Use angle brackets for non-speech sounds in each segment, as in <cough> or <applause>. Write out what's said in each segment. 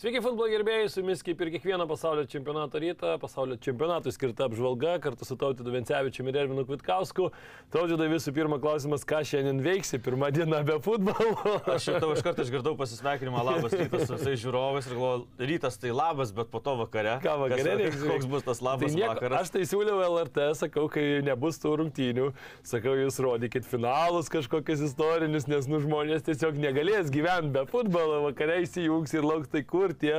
Sveiki, futbolo gerbėjai, su jumis kaip ir kiekvieną pasaulio čempionato rytą, pasaulio čempionatui skirta apžvalga kartu su Tautidu Vencevičiu ir Ervinu Kvitkausku. Tautidai visų pirma klausimas, ką šiandien veiksi, pirmą dieną be futbolo. <laughs> Aš tau iš karto išgirdau pasisveikinimą, labas rytas su visais žiūrovais ir galvoju, rytas tai labas, bet po to vakare. Ką vakare reiks Koks bus tas labas Tai nieko, vakaras? aš tai siūliau LRT, sakau, kai nebus tų rungtynių, sakau, jūs rodykit finalus kažkokius istorinius, nes nu žmonės tiesiog negalės gyventi be futbolo, vakare įsijungs ir lauks tai kur tie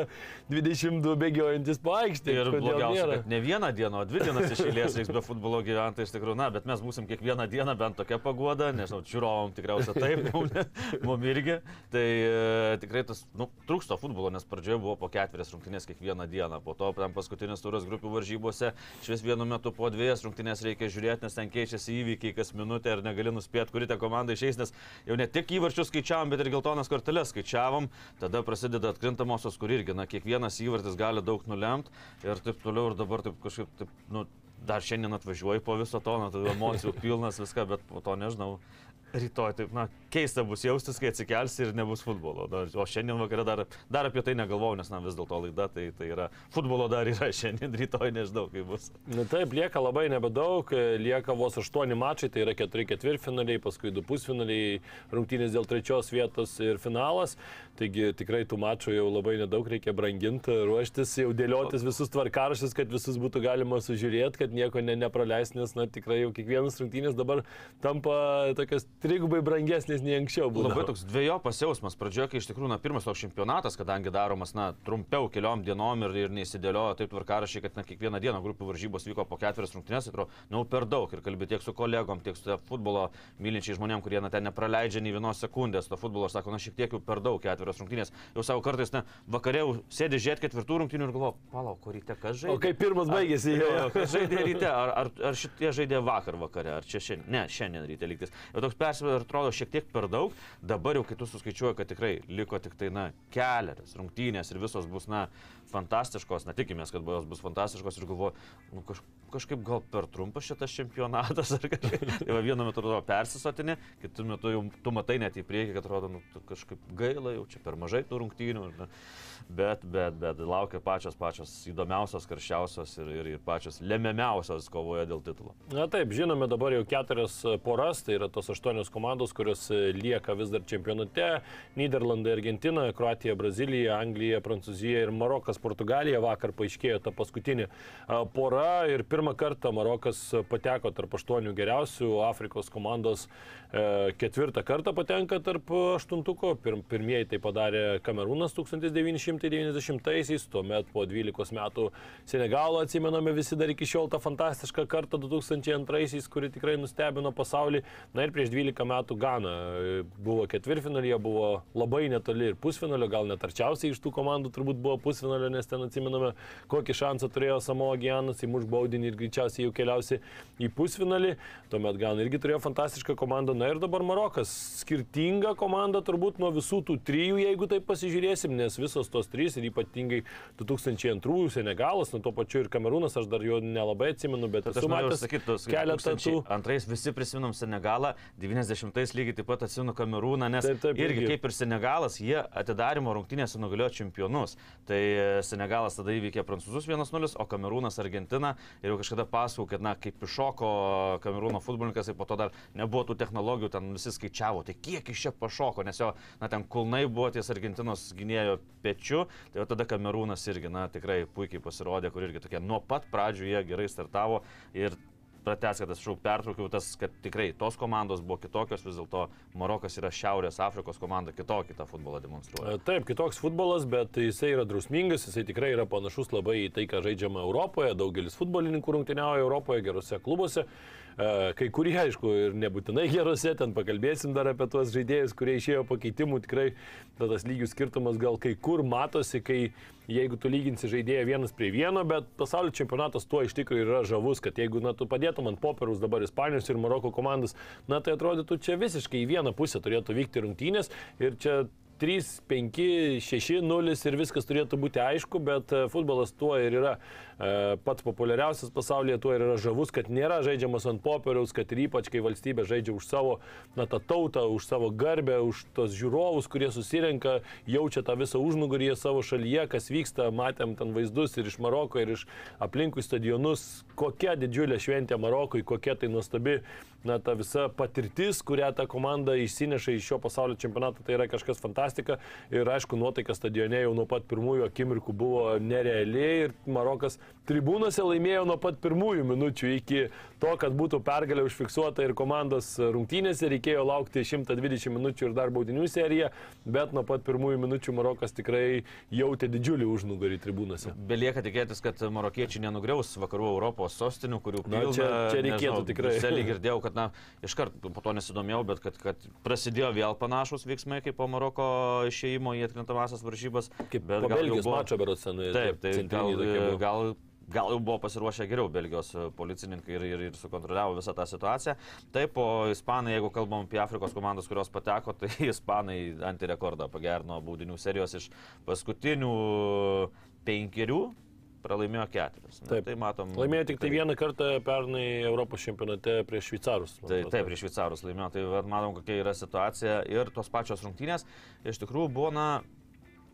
22 bėgiojantis po aikštę. Ir blogiausia, nėra? kad ne vieną dieną, o dvi dienas iš eilės reiks be futbolo gyventi, iš tikrųjų, na, bet mes būsim kiekvieną dieną bent tokia pagoda, nežinau, žiūrovom tikriausiai taip, <laughs> mums irgi. Tai e, tikrai tas, nu, trūksta futbolo, nes pradžioje buvo po ketverias rungtynės kiekvieną dieną, po to ten paskutinis turas grupių varžybose, iš vis vienu metu po dviejas rungtynės reikia žiūrėti, nes ten keičiasi įvykiai kas minutę ir negali nuspėti, kuri ta komanda išeis, nes jau ne tik įvarčius skaičiavom, bet ir geltonas korteles skaičiavom, tada prasideda atkrintamosios, kur irgi, na, kiekvienas įvartis gali daug nulemti ir taip toliau ir dabar taip kažkaip, taip, nu, dar šiandien atvažiuoju po viso to, na, tada emocijų pilnas viską, bet po to nežinau. Rytoj taip, na, keista bus jaustis, kai atsikelsi ir nebus futbolo. O šiandien vakarą dar, dar apie tai negalvojau, nes, na, vis dėlto laida, tai, tai yra, futbolo dar yra <laughs> šiandien, rytoj nežinau, kaip bus. Na taip, lieka labai nebedaug, lieka vos 8 mačai, tai yra 4 ketvirtfinaliai, paskui 2 pusfinaliai, rungtynės dėl trečios vietos ir finalas. Taigi tikrai tų mačų jau labai nedaug reikia branginti, ruoštis, jau dėliotis visus tvarkaraščius, kad visus būtų galima sužiūrėti, kad nieko ne, nepraleis, nes na, tikrai jau kiekvienas rungtynės dabar tampa tokias trigubai brangesnės nei anksčiau buvo. Labai toks dviejopas jausmas. Pradžioje, kai iš tikrųjų, na, pirmas toks čempionatas, kadangi daromas, na, trumpiau keliom dienom ir, ir neįsidėliojo taip tvarkarašiai, kad, na, kiekvieną dieną grupių varžybos vyko po ketverias rungtynės, atrodo, na, per daug. Ir kalbė tiek su kolegom, tiek su futbolo mylinčiai žmonėm, kurie, na, ten nepraleidžia nei vienos sekundės to futbolo. Aš sako, na, šiek tiek jau per daug ketverias rungtynės. Jau savo kartais, na, vakare jau sėdi žiūrėti ketvirtų rungtynių ir galvo, palauk, kur ryte kas žaidė. O kai pirmas baigėsi, jo. kas žaidė ryte, ar, ar, ar šitie žaidė vakar vakare, ar čia šiandien, ne, šiandien ryte lygtis. Jau toks persvėras atrodo šiek tiek per daug, dabar jau kai tu suskaičiuoji, kad tikrai liko tik tai, na, kelias rungtynės ir visos bus, na, fantastiškos, na, tikimės, kad jos bus fantastiškos ir galvoju, nu, kaž, kažkaip gal per trumpas šitas čempionatas, ar kažkaip. <laughs> Tai va, vienu metu atrodo persisotini, kitu metu jau tu matai net į priekį, kad atrodo, nu, kažkaip gaila, jau čia per mažai tų rungtynių. Na, bet, bet, bet laukia pačios, pačios įdomiausios, karščiausios ir, ir, ir pačios lemiamiausios kovoje dėl titulo. Na taip, žinome dabar jau keturias poras, tai yra tos aštuonios komandos, kurios lieka vis dar čempionate - Niderlandai, Argentina, Kroatija, Brazilija, Anglija, Prancūzija ir Marokas, Portugalija. Vakar paaiškėjo ta paskutinė pora ir pirmą kartą Marokas pateko tarp aštuonių geriausių Afrikos komandos. E, ketvirtą kartą patenka tarp aštuntuko, Pir, pirmieji tai padarė Kamerūnas 1990-aisiais, tuomet po 12 metų Senegalą atsimename visi dar iki šiol tą fantastišką kartą 2002-aisiais, kuri tikrai nustebino pasaulį. Na ir prieš 12 metų Gana buvo ketvirtfinalyje, buvo labai netoli ir pusfinalio, gal net arčiausiai iš tų komandų turbūt buvo pusfinalio, nes ten atsimename, kokį šansą turėjo Samoa Gianas įmuš baudinį ir greičiausiai jau keliausi į pusfinalį. Tuomet Gana irgi turėjo fantastišką komandą. Na ir dabar Marokas. Skirtinga komanda turbūt nuo visų tų trijų, jeigu taip pasižiūrėsim, nes visos tos trys ir ypatingai 2002 Senegalas, nu to pačiu ir Kamerūnas, aš dar jo nelabai atsimenu, bet esu matęs tos keletą tų. Antrais visi prisiminam Senegalą, 90-ais lygiai taip pat atsimenu Kamerūną, nes Taip, taip, irgi irgi. kaip ir Senegalas, jie atidarimo rungtynėse nugalėjo čempionus. Tai e, Senegalas tada įveikė Prancūzus 1-0, o Kamerūnas Argentiną. Ir jau kažkada pasakau, kad, na, kaip iššoko Kamerūno futbolininkas, ir po to dar nebuvo tų technologijų, ten visi skaičiavo, tai kiek iš čia pašoko, nes jo, na, ten kulnai buvo ties Argentinos gynėjo pečiu, tai jau tada Kamerūnas irgi, na, tikrai puikiai pasirodė, kur irgi tokie nuo pat pradžių jie gerai startavo ir pratęs, kad aš šau pertraukiau tas, kad tikrai tos komandos buvo kitokios, vis dėlto Marokas yra Šiaurės Afrikos komanda, kitokį tą futbolą demonstruoja. E, Taip, kitoks futbolas, bet jisai yra drausmingas, jisai tikrai yra panašus labai į tai, ką žaidžiama Europoje. Daugelis futbolininkų rungtyniauja Europoje gerose klubuose. E, Kai kurie, aišku, ir nebūtinai gerose, ten pakalbėsim dar apie tuos žaidėjus, kurie išėjo pakeitimų, tikrai ta tas lygių skirtumas gal kai kur matosi, kai jeigu tu lyginsi žaidėją vienas prie vieno, bet pasaulio čempionatas tuo iš tikrųjų yra žavus, kad jeigu na, tu padėtum ant popieriaus dabar Ispanijos ir Maroko komandas, na tai atrodytų čia visiškai į vieną pusę turėtų vykti rungtynės ir čia 3, 5, 6, 0 ir viskas turėtų būti aišku, bet e, futbolas tuo ir yra pats populiariausias pasaulyje, tuo yra žavus, kad nėra žaidžiamas ant popieriaus, kad ir ypač kai valstybė žaidžia už savo, na, tą tautą, už savo garbę, už tos žiūrovus, kurie susirenka, jaučia tą visą užnugarį savo šalyje, kas vyksta, matėm ten vaizdus ir iš Maroko, ir iš aplinkui stadionus, kokia didžiulė šventė Marokui, kokia tai nuostabi na, ta visa patirtis, kurią ta komanda išsineša iš šio pasaulio čempionato, tai yra kažkas fantastika. Ir aišku, nuotaika stadione jau nuo pat pirmųjų akimirkų buvo nereali ir Marokas tribūnose laimėjo nuo pat pirmųjų minučių iki to, kad būtų pergalė užfiksuota ir komandos rungtynėse, reikėjo laukti 120 minučių ir dar baudinių seriją, bet nuo pat pirmųjų minučių Marokas tikrai jautė didžiulį užnugarį tribūnose. Belieka tikėtis, kad marokiečiai nenugriaus vakarų Europos sostinių, kurių Na, pilna, čia- čia reikėtų nežinau, tikrai. Briusely girdėjau, kad, na, iškart po to nesidomėjau, bet kad, kad prasidėjo vėl panašus veiksmai kaip po Maroko išėjimo į atkrintamasias varžybas. Kaip bet po Belgijos buvo- mačo berots senoje. Taip, tai gal, gal, gal jau buvo pasiruošę geriau Belgijos e, policininkai ir, ir, ir sukontroliavo visą tą situaciją. Taip, o Ispanai, jeigu kalbam apie Afrikos komandas, kurios pateko, <laughs> tai Ispanai antirekordą pagerino baudinių serijos iš paskutinių penkerių. Pralaimėjo keturis. Na, Taip. Tai matom. Laimėjo tik tai vieną kartą pernai Europos čempionate prieš šveicarus. Tai, atrodo. taip, prieš šveicarus laimėjo, tai matom, kokia yra situacija ir tos pačios rungtynės iš tikrųjų buvo, na,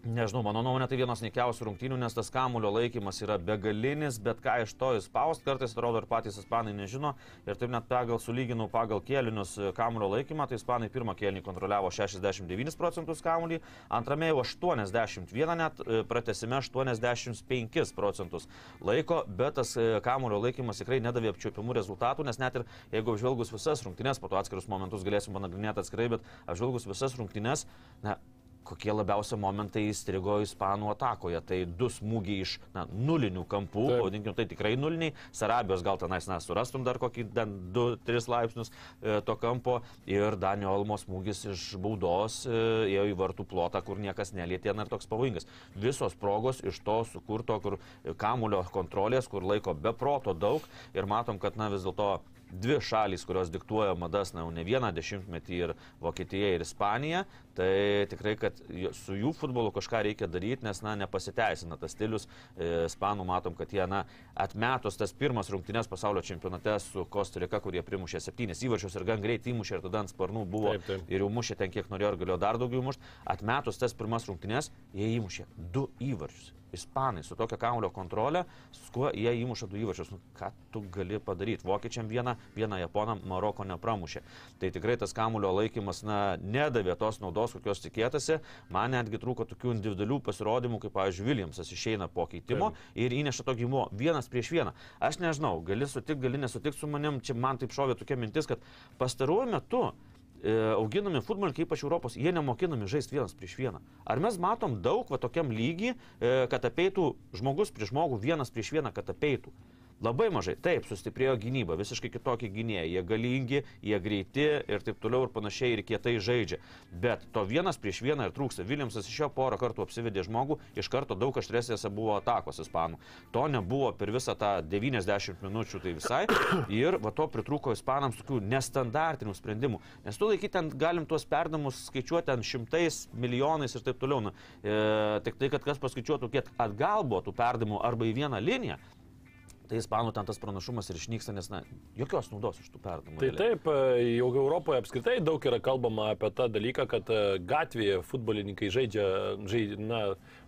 nežinau, mano nuomonė tai vienas nekiausių rungtynių, nes tas kamulio laikymas yra begalinis, bet ką iš to įspaust, kartais atrodo ir patys ispanai nežino. Ir taip net pagal sulyginau pagal kėlinius e, kamulio laikymą, tai ispanai pirmą kėlinį kontroliavo 69 procentus kamulį, antrame jau 81 net, e, pratesime 85 procentus laiko, bet tas e, kamulio laikymas tikrai nedavė apčiuopimų rezultatų, nes net ir jeigu apžvelgus visas rungtynes, po to atskirus momentus galėsim panagrinėti atskirai, bet apžvelgus visas rungtynes, na, kokie labiausia momentai įstrigo ispanų atakoje. Tai du smūgiai iš na, nulinių kampų, Taip. pavadinkim tai tikrai nuliniai. Sarabijos gal tenais, na, surastum dar kokį 2-3 laipsnius e, to kampo. Ir Danio Olmo smūgis iš baudos e, ėjo į vartų plotą, kur niekas nelietė, na ir toks pavojingas. Visos progos iš to sukurto, kur kamulio kontrolės, kur laiko be proto daug. Ir matom, kad, na, vis dėlto dvi šalys, kurios diktuoja madas, na, jau ne vieną dešimtmetį ir Vokietija ir Ispanija, tai tikrai, kad su jų futbolu kažką reikia daryti, nes, na, nepasiteisina tas stilius. E, Ispanų matom, kad jie, na, atmetus tas pirmas rungtynės pasaulio čempionate su Kostarika, kurie primušė septynis įvarčius ir gan greit įmušė ir tada ant sparnų buvo Taip, taip. ir jau mušė ten kiek norėjo ir galėjo dar daugiau mušti. Atmetus tas pirmas rungtynės, jie įmušė du įvarčius. Ispanai su tokia kamulio kontrolė, su kuo jie įmuša du įvarčius. Nu, ką tu gali padaryti? Vokiečiam vieną, vieną Japonam Maroko nepramušė. Tai tikrai tas kamulio laikymas na, nedavė tos naudos, kokios tikėtasi. Man netgi trūko tokių individualių pasirodymų, kaip, pavyzdžiui, Williamsas išeina po keitimo ir įneša to gimo vienas prieš vieną. Aš nežinau, gali sutikti, gali nesutikti su manim, čia man taip šovė tokia mintis, kad pastaruoju metu auginami futbolininkai, ypač Europos, jie nemokinami žaisti vienas prieš vieną. Ar mes matom daug va tokiam lygiai, e, kad apeitų žmogus prieš žmogų vienas prieš vieną, kad apeitų? Labai mažai. Taip, sustiprėjo gynyba, visiškai kitokie gynėjai. Jie galingi, jie greiti ir taip toliau ir panašiai ir kietai žaidžia. Bet to vienas prieš vieną ir trūksta. Viljamsas iš jo porą kartų apsivedė žmogų, iš karto daug aštresnėse buvo atakos ispanų. To nebuvo per visą tą 90 minučių tai visai. Ir va to pritrūko ispanams tokių nestandartinių sprendimų. Nes tu laikyti ten galim tuos perdamus skaičiuoti ten šimtais, milijonais ir taip toliau. Na, e, tik tai, kad kas paskaičiuotų, kiek atgal buvo tų perdamų arba į vieną liniją. Tai ispanų ten tas pranašumas ir išnyksta, nes na, jokios naudos iš tų perdamų. Tai taip, e, jau Europoje apskritai daug yra kalbama apie tą dalyką, kad e, gatvėje futbolininkai žaidžia, žaidžia na,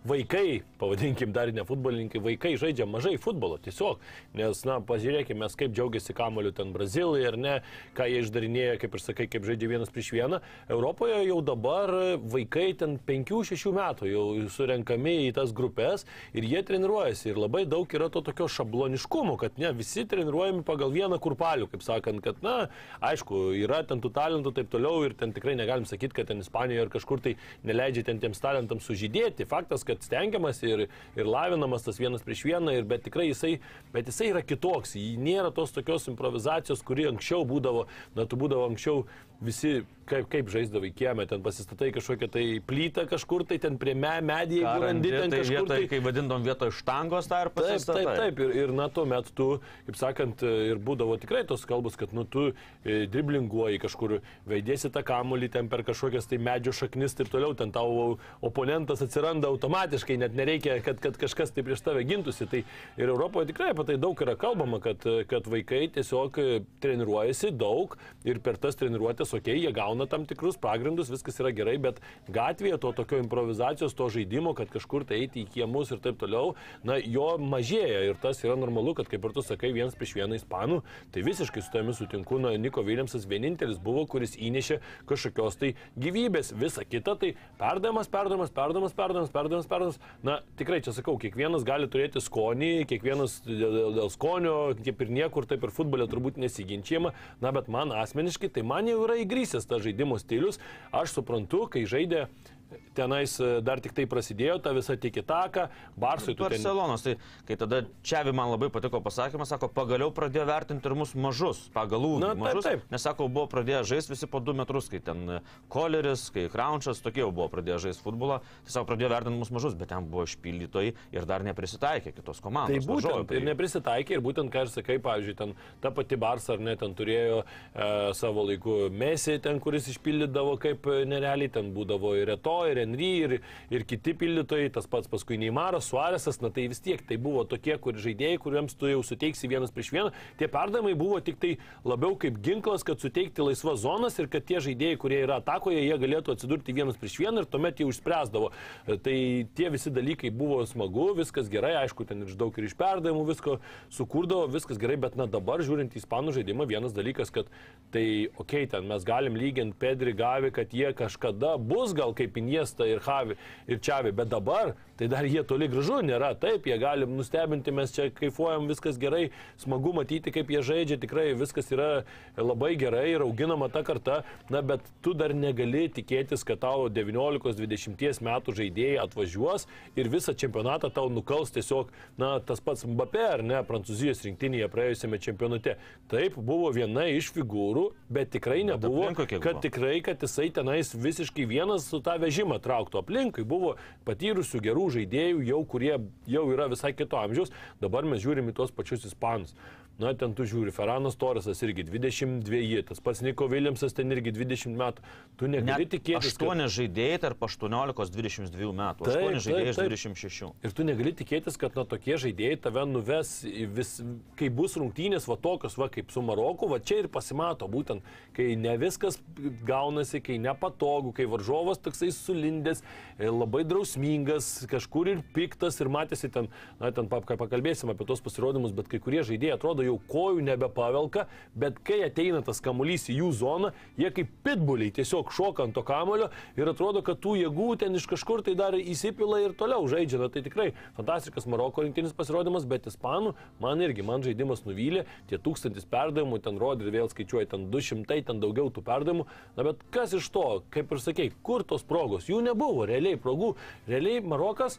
vaikai, pavadinkim dar ne futbolininkai, vaikai žaidžia mažai futbolo tiesiog. Nes, na, pažiūrėkime, kaip džiaugiasi kamoliu ten Brazilai ar ne, ką jie išdarinėja, kaip ir sakai, kaip žaidžia vienas prieš vieną. Europoje jau dabar vaikai ten 5-6 metų jau surenkami į tas grupės ir jie treniruojasi. Ir labai daug yra to tokio šabloniškumo aiškumo, kad ne, visi treniruojami pagal vieną kurpalių, kaip sakant, kad, na, aišku, yra ten tų talentų taip toliau ir ten tikrai negalim sakyti, kad ten Ispanijoje ar kažkur tai neleidžia ten tiems talentams sužydėti. Faktas, kad stengiamas ir, ir lavinamas tas vienas prieš vieną, ir, bet tikrai jisai, bet jisai yra kitoks. Jį nėra tos tokios improvizacijos, kuri anksčiau būdavo, na, tu būdavo anksčiau visi kaip, kaip žaisdavai kiemę, ten pasistatai kažkokią tai plytą kažkur, tai ten prie me, medį, jeigu randi ten tai kažkur. vietoj, Tai, kai vadindom vietoj štangos tą ir Taip, pasistatai. taip, taip. Ir, ir na, tuo metu tu, kaip sakant, ir būdavo tikrai tos kalbos, kad, nu, tu e, driblinguoji kažkur, veidėsi tą kamulį ten per kažkokias tai medžio šaknis ir toliau, ten tavo oponentas atsiranda automatiškai, net nereikia, kad, kad kažkas tai prieš tave gintųsi. Tai ir Europoje tikrai apie tai daug yra kalbama, kad, kad vaikai tiesiog e, treniruojasi daug ir per tas treniruotės, okei, okay, jie gauna tam tikrus pagrindus, viskas yra gerai, bet gatvėje to tokio improvizacijos, to žaidimo, kad kažkur tai eiti į kiemus ir taip toliau, na, jo mažėja ir tas yra normalu, kad kaip ir tu sakai, vienas prieš vieną ispanų, tai visiškai su tavimi sutinku, na, Niko Williamsas vienintelis buvo, kuris įnešė kažkokios tai gyvybės, visa kita tai perdavimas, perdavimas, perdavimas, perdavimas, perdavimas, perdavimas. Na, tikrai čia sakau, kiekvienas gali turėti skonį, kiekvienas dėl, dėl skonio, kaip ir niekur, taip ir futbole turbūt nesiginčiama, na, bet man asmeniškai tai man jau yra įgrysęs tas žaidimo stilius. Aš suprantu, kai žaidė tenais e, dar tik tai prasidėjo ta visa tikitaka, Barsui tu ten... Barcelonos, tai kai tada Čiavi man labai patiko pasakymas, sako, pagaliau pradėjo vertinti ir mus mažus, pagal ūgį. Na, taip, mažus, taip. Nes sako, buvo pradėję žaisti visi po 2 metrus, kai ten Koleris, kai Kraunčas, tokie jau buvo pradėję žaisti futbolą. Tiesiog pradėjo vertinti mus mažus, bet ten buvo išpildytojai ir dar neprisitaikė kitos komandos. Tai būtent, važiuoja prie ir neprisitaikė, ir būtent, ką ir sakai, pavyzdžiui, ten ta pati Barsa ar ne, ten turėjo e, savo laiku Mesį, ten, kuris išpildydavo kaip e, nerealiai, ten būdavo ir Reto, ir Henry, ir, ir kiti pildytojai, tas pats paskui Neimaras, Suarėsas, na tai vis tiek tai buvo tokie, kur žaidėjai, kuriems tu jau suteiksi vienas prieš vieną, tie perdavimai buvo tik tai labiau kaip ginklas, kad suteikti laisvas zonas ir kad tie žaidėjai, kurie yra atakoje, jie galėtų atsidurti vienas prieš vieną ir tuomet jau išspręsdavo. E, Tai tie visi dalykai buvo smagu, viskas gerai, aišku, ten ir daug ir iš perdavimų visko sukūrdavo, viskas gerai, bet na dabar žiūrint į ispanų žaidimą, vienas dalykas, kad tai, okei, okay, ten mes galim lyginti Pedri Gavi, kad jie kažkada bus gal kaip Iniesta ir Havi ir Čiavi, bet dabar tai dar jie toli gražu nėra. Taip, jie galim nustebinti, mes čia kaifuojam, viskas gerai, smagu matyti, kaip jie žaidžia, tikrai viskas yra labai gerai ir auginama ta karta, na bet tu dar negali tikėtis, kad tavo 19-20 metų žaidėjai atvažiuos ir visą čempionatą tau nukals tiesiog, na, tas pats Mbappé ar ne, Prancūzijos rinktinėje praėjusiame čempionate. Taip, buvo viena iš figūrų, bet tikrai nebuvo, kiek kad tikrai, kad jisai tenais visiškai vienas su tą vežimą trauktų aplinkui. Buvo patyrusių gerų žaidėjų, jau kurie jau yra visai kito amžiaus. Dabar mes žiūrim į tuos pačius ispanus. Na, ten tu žiūri, Feranas Torresas irgi 22, tas pats Niko Williamsas ten irgi 20 metų. Tu negali Net tikėtis. kad- 8 žaidėjai tarp 18-22 metų. Taip, 8 žaidėjai iš taip, taip. 26. Ir tu negali tikėtis, kad na, tokie žaidėjai tave nuves vis, kai bus rungtynės, va tokios, va kaip su Maroku, va čia ir pasimato, būtent, kai ne viskas gaunasi, kai nepatogu, kai varžovas toksai sulindęs, e, labai drausmingas, kažkur ir piktas ir matėsi ten, na, ten pakalbėsim apie tos pasirodymus, bet kai kurie žaidėjai atrodo jau kojų nebepavelka, bet kai ateina tas kamuolys į jų zoną, jie kaip pitbuliai tiesiog šoka ant to kamulio ir atrodo, kad tų jėgų ten iš kažkur tai dar įsipila ir toliau žaidžia. Na, tai tikrai fantastiškas Maroko rinktinis pasirodymas, bet ispanų man irgi, man žaidimas nuvylė, tie tūkstantis perdavimų, ten rodė ir vėl skaičiuoja, ten 200, ten daugiau tų perdavimų. Na, bet kas iš to, kaip ir sakei, kur tos progos? Jų nebuvo, realiai progų. Realiai Marokas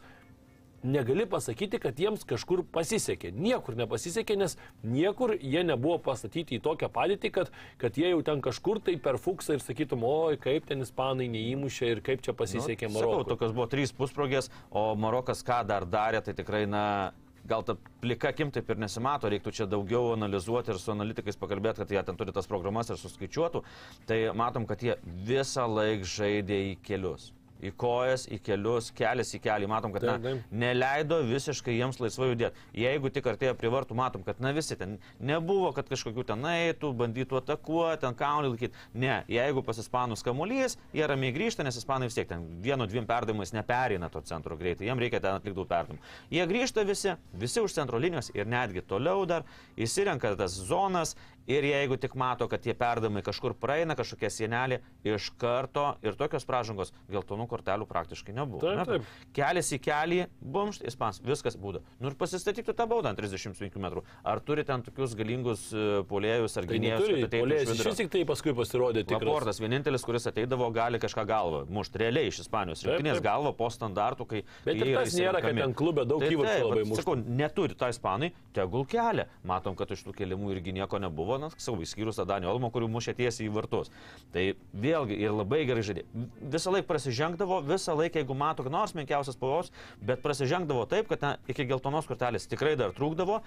negali pasakyti, kad jiems kažkur pasisekė. Niekur nepasisekė, nes niekur jie nebuvo pastatyti į tokią padėtį, kad, kad jie jau ten kažkur tai per fuksą ir sakytum, oi, kaip ten ispanai neįmušė ir kaip čia pasisekė Nu, Marokui. Sakau, tokios buvo trys pusprogės, o Marokas ką dar darė, tai tikrai, na, gal ta plika akim taip ir nesimato, reiktų čia daugiau analizuoti ir su analitikais pakalbėti, kad jie ten turi tas programas ir suskaičiuotų. Tai matom, kad jie visą laiką žaidė į kelius. Į kojas, į kelius, kelias į kelią. Matom, kad na, neleido visiškai jiems laisvai judėti. Jeigu tik artėja prie vartų, matom, kad na visi ten nebuvo, kad kažkokių ten eitų, bandytų atakuoti, ten kaunį laikyti. Ne, jeigu pas ispanus kamuolys, jie ramiai grįžta, nes ispanai vis tiek ten vienu, dviem perdavimais neperina to centro greitai, jiems reikia ten atlikti daug perdavimų. Jie grįžta visi, visi už centro linijos ir netgi toliau dar įsirenka tas zonas Ir jeigu tik mato, kad tie perdamai kažkur praeina, kažkokia sienelė, iš karto ir tokios pražangos geltonų kortelių praktiškai nebuvo. Taip, ne? taip. Kelias į kelį, bumšt, ispans, viskas būda. Nu ir pasistatyktų tą baudą ant 35 metrų. Ar turi ten tokius galingus e, polėjus ar Tai gynėjus? polėjas iš vidurio? vis tik tai paskui pasirodė tikras. Laportas vienintelis, kuris ateidavo, gali kažką galvą mušti realiai iš Ispanijos Taip, rinktinės taip. galvą po standartų, kai... Bet ir tas nėra, kad ten klube daug Tai įvarčių taip, labai muštų. Sakau, neturi tą ispanai, tegul kelia. Matom, kad iš tų kelimų irgi nieko nebuvo, na, savo išskyrus Adanio Olmo, kurių mušė tiesiai į vartus. Tai vėlgi ir labai gerai žaidė. Visą laiką prasižengdavo, visą laiką, jeigu mato, nors menkiausias pavojus, bet prasižengdavo taip, kad ten iki geltonos kortelės tikrai dar trūkdavo.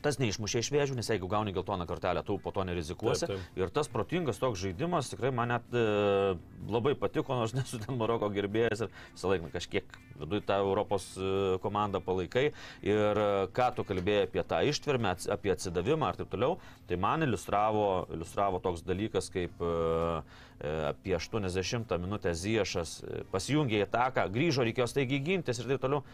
Tas neišmušė iš vėžių, nes jeigu gauni geltoną kortelę, tu po to nerizikuosi. Taip, taip. Ir tas protingas toks žaidimas tikrai man net e, labai patiko, nors <laughs> nesu ten Maroko gerbėjas ir visą laiką kažkiek viduje tą Europos e, komandą palaikai. Ir e, ką tu kalbėjai apie tą ištvermę, apie atsidavimą ir taip toliau, tai man iliustravo, iliustravo toks dalykas kaip e, e, apie 80 minutę Ziešas pasijungė į ataką, grįžo, reikėjo staigiai gintis ir taip toliau.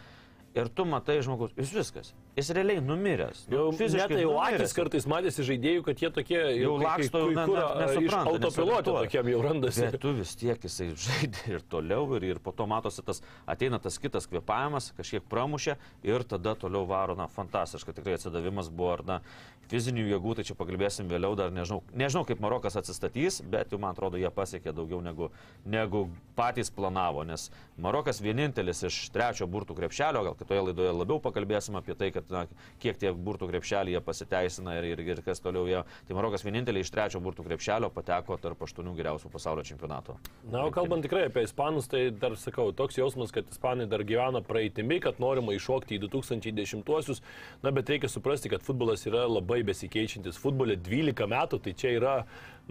Ir tu matai žmogus, jis viskas. Jis realiai numiręs. Nu, Jau net tai jau numiręs. akis kartais matėsi žaidėjų, kad jie tokie Jau laksto, iš nesupranta, nesorientuoja. tokiam jau randasi. Bet tu vis tiek jisai žaidė ir toliau, ir, ir po to matosi tas, ateina tas kitas kvepavimas, kažkiek pramušė ir tada toliau varo, na, fantastiška, tikrai atsidavimas buvo, ar, na, fizinių jėgų, tai čia pakalbėsim vėliau, dar nežinau, nežinau kaip Marokas atsistatys, bet jau man atrodo, jie pasiekė daugiau negu, negu patys planavo, nes Marokas vienintelis iš trečio burtų krepšelio, gal kitoje laidoje labiau pakalbėsim apie tai, kad, na, kiek tie burtų krepšeliai jie pasiteisina ir, ir, ir kas toliau jie. Tai Marokas vienintelė iš trečio burtų krepšelio pateko tarp aštuonių geriausių pasaulio čempionato. Na, o kalbant tikrai apie ispanus, tai dar sakau, toks jausmas, kad ispanai dar gyvena praeitimi, kad norima iššokti į 2010-uosius. Na, bet reikia suprasti, kad futbolas yra labai besikeičiantis. Futbolė 12 metų, tai čia yra,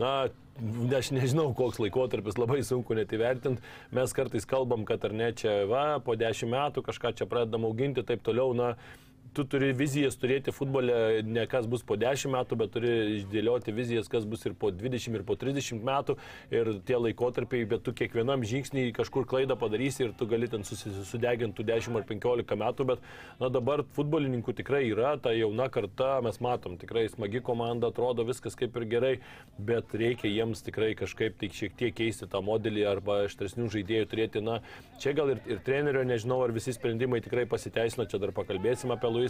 na, aš nežinau, koks laikotarpis, labai sunku net įvertinti. Mes kartais kalbam, kad ar ne čia, va, po 10 metų kažką čia pradedam auginti taip toliau. Na, tu turi vizijas turėti futbole, ne kas bus po 10 metų, bet turi išdėlioti vizijas, kas bus ir po 20 ir po 30 metų. Ir tie laikotarpiai, bet tu kiekvienam žingsnį kažkur klaidą padarysi ir tu gali ten susi- sudeginti tų 10 ar 15 metų. Bet na, dabar futbolininkų tikrai yra, ta jauna karta, mes matom, tikrai smagi komanda, atrodo viskas kaip ir gerai, bet reikia jiems tikrai kažkaip tai šiek tiek keisti tą modelį arba aštresnių žaidėjų turėti. Na, čia gal ir, ir trenerio, nežinau, ar visi sprendimai tikrai pasiteisino, čia dar pakalbėsim apie Luisą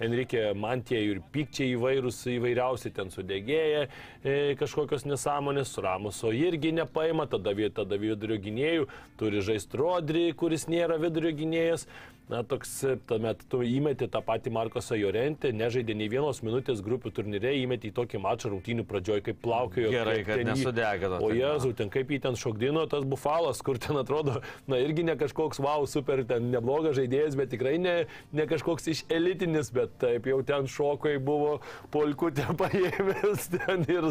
Enrique Mantie ir pykčiai įvairūs, įvairiausi ten sudegėję, e, kažkokios nesąmonės, Ramuso irgi nepaima, tada, tada vidurio gynėjų, turi žaisti Rodri, kuris nėra vidurio gynėjas. Na, toks, e, tuomet tu įmeti tą patį Markosą Jorentį, nežaidė nei vienos minutės grupių turnyre, įmeti į tokį mačą rungtynių pradžioj, kaip plaukiojo. Gerai, kad nesudegino, O taip, Jėzau, ten kaip jį ten šokdino tas bufalas, kur ten atrodo, na irgi ne kažkoks wow, super, ten neblogas žaidėjas, bet tikrai ne, ne kažkoks iš elitinis, bet taip jau ten šokai buvo polkutė <laughs> paėmęs ten ir,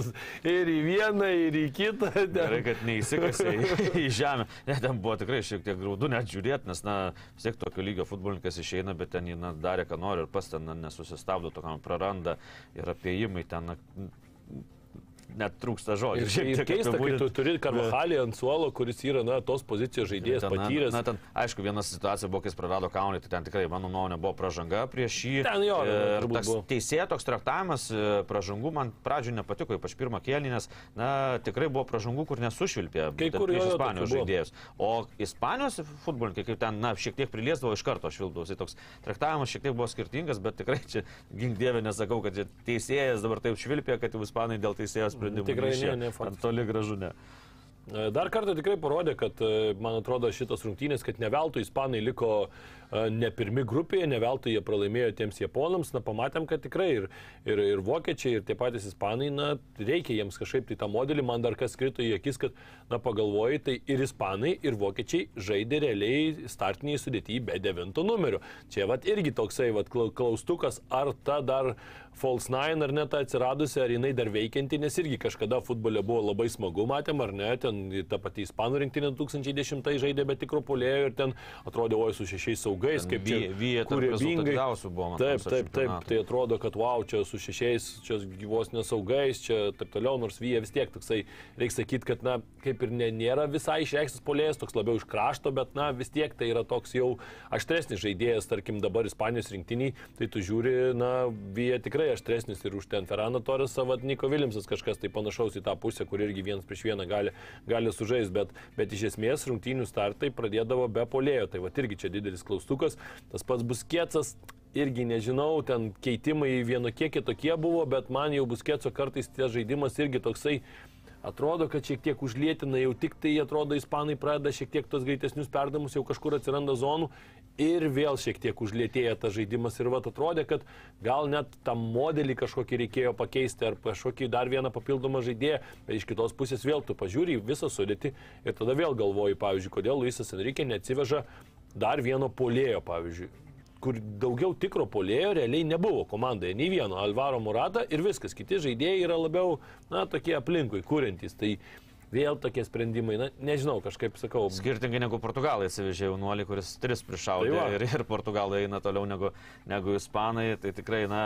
ir į vieną, ir į kitą. Ten. Gerai, kad neįsikasė į, žemę. Ne, ten buvo tikrai šiek tiek graudu net žiūrėti, nes, na, vis tiek tokio lygio futbolininkas išeina, bet ten jį na, darė, ką nori ir pas ten na, nesusistabdo, tokiam praranda ir apieimai ten na, net trūksta žodžių. Ir, Šiek ir tiek keista, kai tu turi Karvahalį ant suolo, kuris yra, na, tos pozicijos žaidėjas Ten, na, patyręs. Na, ten, aišku, viena situacija buvo, kai jis prarado kaunį, tai ten tikrai, mano nuomonė, buvo pražanga prieš jį. Ten jo, ir tas buvo. teisėjo toks traktavimas e, pražangų man pradžioje nepatiko, ypač pirmą kėlinį, nes, na, tikrai buvo pražangų, kur nesušvilpė Kai kur jo, Ispanijos žaidėjus. O Ispanijos futbolininkai, kaip ten, na, šiek tiek priliesdavo iš karto švilpdavo. Tai toks traktavimas šiek tiek buvo skirtingas, bet tikrai čia, gink dievė, nesakau, kad teisėjas dabar taip švilpė, kad jau Ispanai dėl teisėjo sprendimų. Tikrai ne, ne, faktas. Toli gražu ne. E, Dar kartą tikrai parodė, kad, e, man atrodo, šitas rungtynės, kad ne veltui ispanai liko e, ne pirmi grupėje, ne veltui jie pralaimėjo tiems japonams, na pamatėm, kad tikrai ir, ir, ir vokiečiai, ir tie patys ispanai, na reikia jiems kažkaip tai tą modelį, man dar kas krito į akis, kad, na pagalvoji, tai ir ispanai, ir vokiečiai žaidė realiai startiniai sudėti be devinto numerio. Čia vat irgi toksai vat klau- klaustukas, ar ta dar False Nine ar ne ta atsiradusi, ar jinai dar veikianti, nes irgi kažkada futbole buvo labai smagu, matėm, ar ne, ten ta pati Ispanų rinktinė 2010 žaidė be tikro polėjo ir ten atrodė, oi, su šešiais saugų saugais, kaip Vyja tarp kūrybingai. Taip, taip, taip. Tai atrodo, kad wow, čia su šešiais, čia gyvos nesaugais, čia taip toliau, nors vyja vis tiek toksai, reikia sakyti, kad, na, kaip ir ne, nėra visai išreikštas polėjas, toks labiau iš krašto, bet, na, vis tiek tai yra toks jau aštresnis žaidėjas, tarkim, dabar Ispanijos rinktiniai, tai tu žiūri, na, vyja tikrai aštresnis ir už ten Ferrano Torres savo Niko Viljamsas kažkas tai panašaus į tą pusę, kur irgi vienas prieš vieną gali, gali sužaisti, bet, bet iš esmės rungtynių startai pradėdavo be polėjo, tai va irgi čia didelis klaustukas, tas pats bus kiecas, irgi nežinau, ten keitimai vienokie kitokie buvo, bet man jau bus kieco kartais tie žaidimas irgi toksai atrodo, kad šiek tiek užlėtina, jau tik tai atrodo, ispanai pradeda šiek tiek tos greitesnius perdamus, jau kažkur atsiranda zonų ir vėl šiek tiek užlėtėja tas žaidimas. Ir va atrodė, kad gal net tą modelį kažkokį reikėjo pakeisti ar kažkokį dar vieną papildomą žaidėją, bet iš kitos pusės vėl tu pažiūri visą sudėtį ir tada vėl galvoji, pavyzdžiui, kodėl Luisas Enrique neatsiveža dar vieno polėjo, pavyzdžiui kur daugiau tikro polėjo realiai nebuvo komandoje, nei vieno Alvaro Murata ir viskas, kiti žaidėjai yra labiau, na, tokie aplinkui, kuriantys. Tai vėl tokie sprendimai, na, nežinau, kažkaip sakau. Skirtingai negu Portugalai atsivežė jaunuolį, kuris tris prišaudė Tai va. ir, ir Portugalai eina toliau negu, negu Ispanai, tai tikrai, na,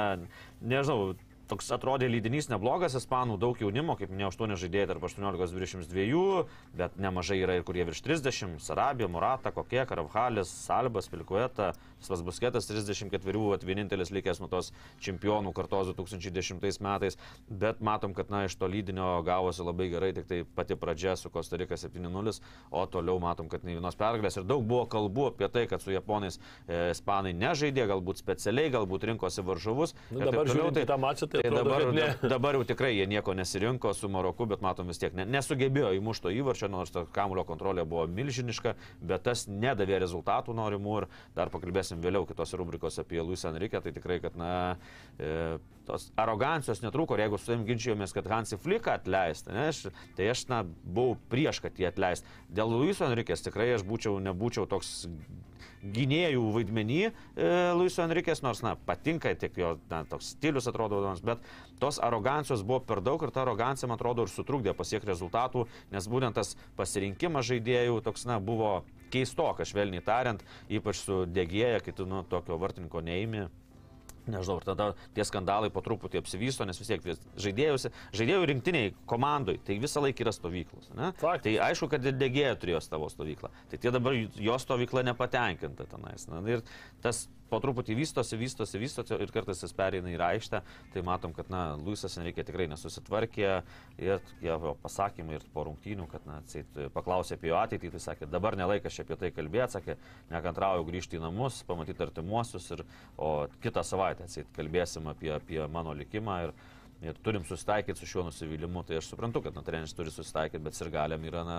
nežinau, toks atrodė lydinys neblogas, Ispanų daug jaunimo, kaip minėjau, 8 žaidėjai tarp 18-22, bet nemažai yra ir kurie virš 30, Sarabija, Murata, Kokie, Karavhalis, Salbas, Pilkueta, Slas Busketas 34, vat, vienintelis likęs nuo tos čempionų kartos 2010 metais, bet matom, kad na, iš to lydinio gavosi labai gerai, tik tai pati pradžia su Kostarika 7-0, o toliau matom, kad nei vienos pergalės ir daug buvo kalbų apie tai, kad su japonais e, ispanai nežaidė, galbūt specialiai, galbūt rinkosi varžovus. Nu, dabar žiūrint į tą mačą, tai Tai atrodo, dabar, ne. da- dabar jau tikrai jie nieko nesirinko su Maroku, bet matom vis tiek ne, nesugebėjo įmušto įvarčio, nors ta kamulio kontrolė buvo milžiniška, bet tas nedavė rezultatų norimų ir dar pakalbėsim vėliau kitose rubrikose apie Luisą Enrikę, tai tikrai, kad na, e, tos arogancijos netrūko jeigu su savim ginčijomės, kad Hansi Fliką atleisti, ne, aš, tai aš na, buvau prieš, kad jį atleisti. Dėl Luiso Enrikės tikrai aš būčiau, nebūčiau toks gynėjų vaidmenį e, Luiso Enrikės, nors, na, patinka tiek jo na, toks stilius atrodo, įdomus, bet tos arogancijos buvo per daug ir ta arogancija, man atrodo, ir sutrukdė pasiekti rezultatų, nes būtent tas pasirinkimas žaidėjų toks, na, buvo keistokas, švelniai tariant, ypač su dėgėja, kai tu, nu, tokio vartininko neįimi. Nežinau, ir tada tie skandalai po truputį apsivysto, nes vis tiek žaidėjus, žaidėjų rinktiniai komandai, tai visą laiką yra stovyklos. Tai aišku, kad ir degėja turėjo savo stovyklą. Tai tie dabar jo stovykla nepatenkinta tenais. Na, ir tas po truputį vystosi, vystosi, vystosi ir kartais jis pereina į aikštę. Tai matom, kad na, Luisas Enrique tikrai nesusitvarkė ir jo pasakymai ir po rungtynių, kad na, atseit, paklausė apie jo ateitį, tai sakė, dabar nelaikas čia apie tai kalbėti, sakė, nekantrauju grįžti į namus, pamatyti artimuosius, ir, o kitą savaitę atseit, kalbėsim apie, apie mano likimą. Ir, Ir turim susitaikyti su šiuo nusivylimu, tai aš suprantu, kad na, treneris turi susitaikyti, bet ir galiam yra na,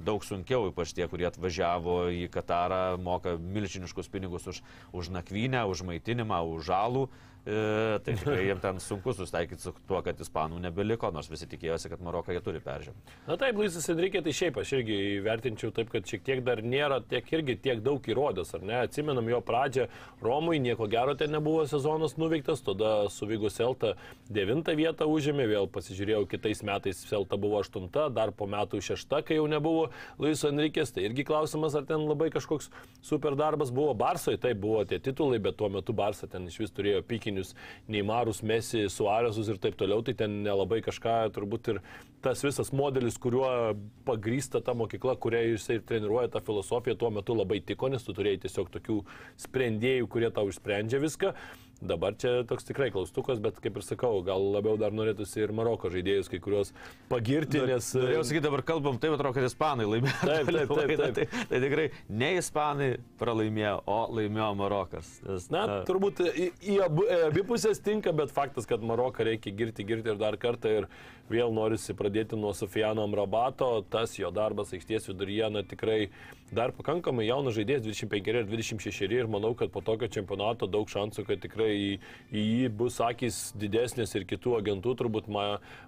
daug sunkiau, ypač tie, kurie atvažiavo į Katarą, moka milžiniškus pinigus už, už nakvynę, už maitinimą, už žalų. E, tai tikrai jiems ten sunku susitaikyti su tuo, kad ispanų nebeliko, nors visi tikėjosi, kad Maroką jie turi peržengti. Na taip, Luisas Enrique, tai šiaip aš irgi vertinčiau taip, kad šiek tiek dar nėra tiek irgi tiek daug įrodęs, ar ne? Atsimenam jo pradžią Romui, nieko gero ten nebuvo sezonas nuveiktas, tada su Vygu Selta devintą vietą užėmė, vėl pasižiūrėjau, kitais metais Selta buvo aštunta, dar po metų šešta, kai jau nebuvo Luiso Enriquės, tai irgi klausimas, ar ten labai kažkoks super darbas buvo Barsoje, tai buvo tie titulai, bet tuo metu Barsa ten iš vis turėjo pikinius Neimarus, Messi, Suaresus ir taip toliau, tai ten nelabai kažką turbūt ir tas visas modelis, kuriuo pagrįsta ta mokykla, kuria jisai ir treniruoja tą filosofiją, tuo metu labai tiko, nes tu turėjai tiesiog tokių sprendėjų, kurie tau išsprendžia viską. Dabar čia toks tikrai klaustukas, bet kaip ir sakau, gal labiau dar norėtųsi ir Maroko žaidėjus kai kuriuos pagirti, nes... Norėjau sakyti, dabar kalbam, taip atrodo, kad ispanai laimėjo. Taip, taip, taip, taip. Tai, tai tikrai ne ispanai pralaimėjo, o laimėjo Marokas. Nes, Na, turbūt į, į abu, į abi pusės tinka, bet faktas, kad Maroką reikia girti, girti ir dar kartą ir vėl norisi pradėti nuo Sofijano Amrabato, tas jo darbas aikštės viduryje, na tikrai dar pakankamai jaunas žaidėjas, 25 ir 26 ir manau, kad po tokio čempionato daug šansų, kad tikrai į, į jį bus akis didesnės ir kitų agentų, turbūt ma,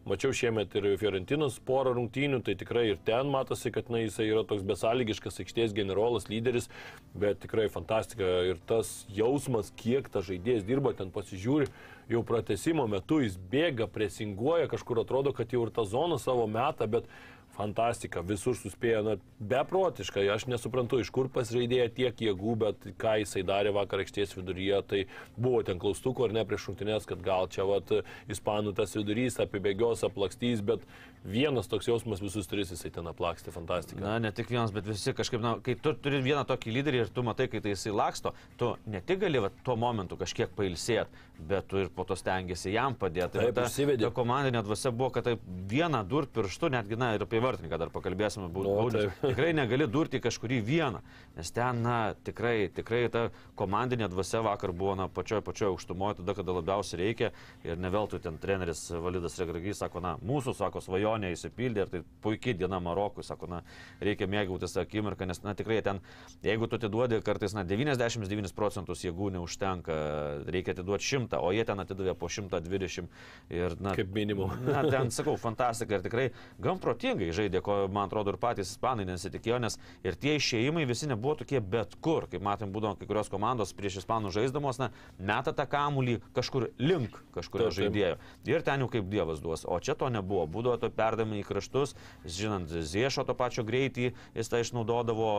mačiau šiemet ir Fiorentinos porą rungtynių, tai tikrai ir ten matosi, kad na, jisai yra toks besąlygiškas aikštės generolas, lyderis, bet tikrai fantastika ir tas jausmas, kiek tas žaidėjas dirba, ten pasižiūri, jau pratesimo metu jis bėga, presinguoja, kažkur atrodo, kad jau ir tą zoną savo metą, bet fantastika, visur suspėjo, na, beprotiškai, aš nesuprantu, iš kur pas žaidėja tiek jėgų, bet ką jisai darė vakar aikštės viduryje, tai buvo ten klaustukų ar ne prieš šimtinės, kad gal čia, vat, ispanų tas vidurys apibėgios, aplakstys, bet vienas toks jausmas visus tris jisai ten aplakstė, fantastika. Na, ne tik vienas, bet visi kažkaip, na, kai tu turi vieną tokį lyderį ir tu matai, kai tai jisai laksto, tu ne tik gali va, tuo momentu kažkiek pailsėti, bet tu ir po to stengiasi jam padėti. Taip, ta, ta komandinė dvasia buvo, kad taip vieną dur pirštu, netgi, na, ir apie vartininką dar pakalbėsime, Nu, būtų. taip. Tikrai negali durti kažkurį vieną, nes ten, na, tikrai, tikrai ta komandinė dvasia vakar buvo, na, pačioje pačioje aukštumoje, tada, kada labiausiai reikia. Ir ne veltui ten treneris Validas Regragys sako, na, mūsų, sako, svajonė įsipildė ir tai puikiai diena Marokui, sako, na, reikia mėgautis tą akimirką, nes, na, tikrai ten, jeigu tu atiduodi kartais, na, 99 procentus jėgų neužtenka, reikia atiduoti 100, o jie ten atidavė po 120 ir, na, Kaip minimum. Na, ten sakau, fantastika ir tikrai gan protingai žaidė, ko man atrodo ir patys ispanai nesitikėjo, nes ir tie išėjimai visi nebuvo tokie bet kur, kaip matėm, būdavo kai kurios komandos prieš ispanų žaisdamos, na, meta tą kamulį kažkur link kažkurio Taip, žaidėjo. Ir ten jau kaip Dievas duos. O čia to nebuvo. Būdavo to perdavimai į kraštus, žinant, Ziešo to pačio greitį, jis tą išnaudodavo,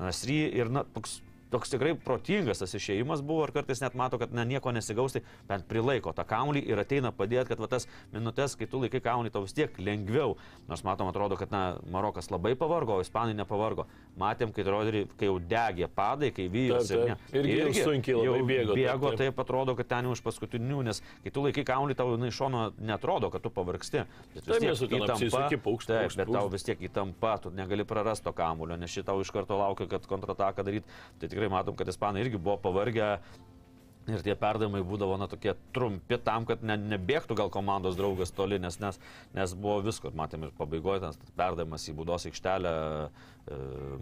Nasry ir, na, toks toks tikrai protingas tas išėjimas buvo ir kartais net mato, kad na, nieko nesigaus, tai bent prilaiko tą kaunį ir ateina padėti, kad va, tas minutės, kai tu laikai kaunį, tau vis tiek lengviau. Nors matom, atrodo, kad na, Marokas labai pavargo, o Ispanai nepavargo. Matėm, kai, rodė, kai jau degė padai, kai vyjosi. Taip. Irgi jau sunkiai labai bėgo, Bėgo, taip. taip atrodo, kad ten jau iš paskutinių, nes kai tu laikai kaunį, tau na, iš šono netrodo, kad tu pavargsti. Bet Taip, tiek nes tu ten įtampa- apsisuki, paukšt, Taip, paukšt, bet tau paukšt. vis tiek įtampa, tu negali prarasti to kamulio, nes šitau iš karto laukia, kad kontrataką daryti. Tai tikrai matom, kad ispanai irgi buvo pavargę. Ir tie perdavimai būdavo na, tokie trumpi tam, kad ne, nebėgtų gal komandos draugas toli, nes, nes, nes buvo visko. Ir matėm ir pabaigoje tas perdavimas į būdos aikštelę, e,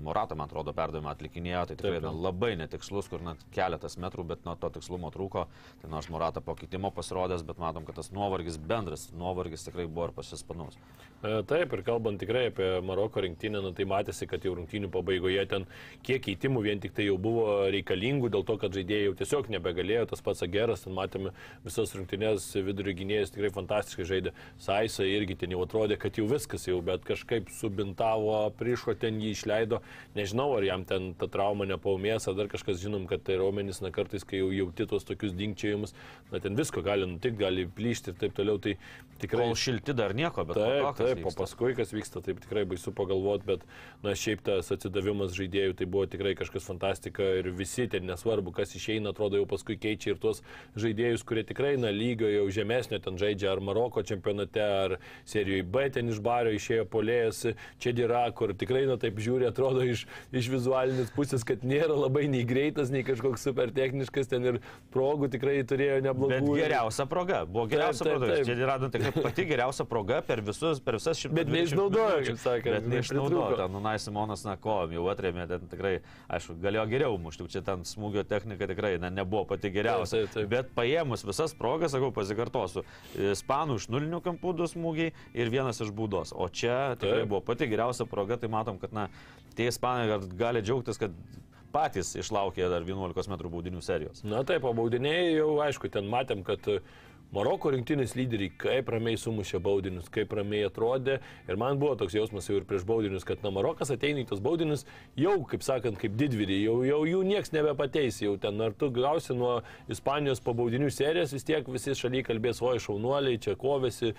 Moratą, man atrodo, perdavimą atlikinėjo, tai tikrai Taip, na, labai netikslus, kur net keletas metrų, bet nuo to tikslumo trūko. Tai nors Moratą po kitimo pasirodęs, bet matom, kad tas nuovargis bendras, nuovargis tikrai buvo ir pas ispanus. E, Taip, ir kalbant tikrai apie Maroko rinktinę, nu, tai matėsi, kad jau rungtynių pabaigoje ten kiek keitimų vien tik tai jau buvo reikalingų, dėl to, kad žaidėjai jau tiesiog nebegalėjo, tas pats Ageras, ten matėme visas rungtynės vidurio gynėjas tikrai fantastiškai žaidė, Saisa irgi ten jau atrodė, kad jau viskas jau, bet kažkaip subintavo, prišo ten jį išleido, nežinau, ar jam ten ta trauma nepaumės, ar dar kažkas žinom, kad tai raumenys, na kartais, kai jau jauti tos tokius dinkčiojimus, na ten visko gali nutikti, gali plyšti ir taip toliau, tai tikrai... Kol šilti dar nieko, bet po Taip, to, kas taip, vyksta. paskui kas vyksta, taip tikrai baisu pagalvoti, bet, na, šiaip tas atsidavimas žaidėjų, tai buvo tikrai kažkas fantastika ir visi ten nesvarbu, kas išeina, atrodo jau paskui keičia ir tuos žaidėjus, kurie tikrai, na, lygio jau žemesnio ten žaidžia ar Maroko čempionate, ar serijoje B ten iš bario išėjo polėjas, čia yra, kur tikrai, na, taip žiūri, atrodo iš, iš vizualinės pusės, kad nėra labai nei greitas, nei kažkoks super techniškas, ten ir progų tikrai turėjo neblogų. Bet geriausia proga, buvo geriausia taip, proga. taip. Čia yra nu, tikrai pati geriausia proga per, visus, per visas šimtas. Bet neišnaudojo, kaip sakant, Bet neišnaudojo. Ten Nunai Simonas, na, kojom jau atrėmė, ten tikrai, aišku, galėjo geriau mušti, čia ten smūgio technika tikrai na, nebuvo pati geriausia. Taip, taip, taip. Bet paėmus visas progas, sakau, pasikartosiu, ispanų iš nulinių kampų du smūgiai ir vienas iš būdos. O čia tikrai Taip. buvo pati geriausia proga, tai matom, kad, na, tie ispanai gal- gali džiaugtis, kad patys išlaukė dar 11 m baudinių serijos. Na taip, o baudiniai jau aišku, ten matėm, kad Maroko rinktinės lyderiai kaip ramiai sumušė baudinius, kaip ramiai atrodė. Ir man buvo toks jausmas jau ir prieš baudinius, kad na Marokas ateina į tos baudinius jau, kaip sakant, kaip didvyriai, jau, jau jų niekas nebepateis, jau ten ar tu gausi nuo Ispanijos po baudinių serijos, vis tiek visi šaliai kalbės, oi šaunuoliai, čia kovėsi,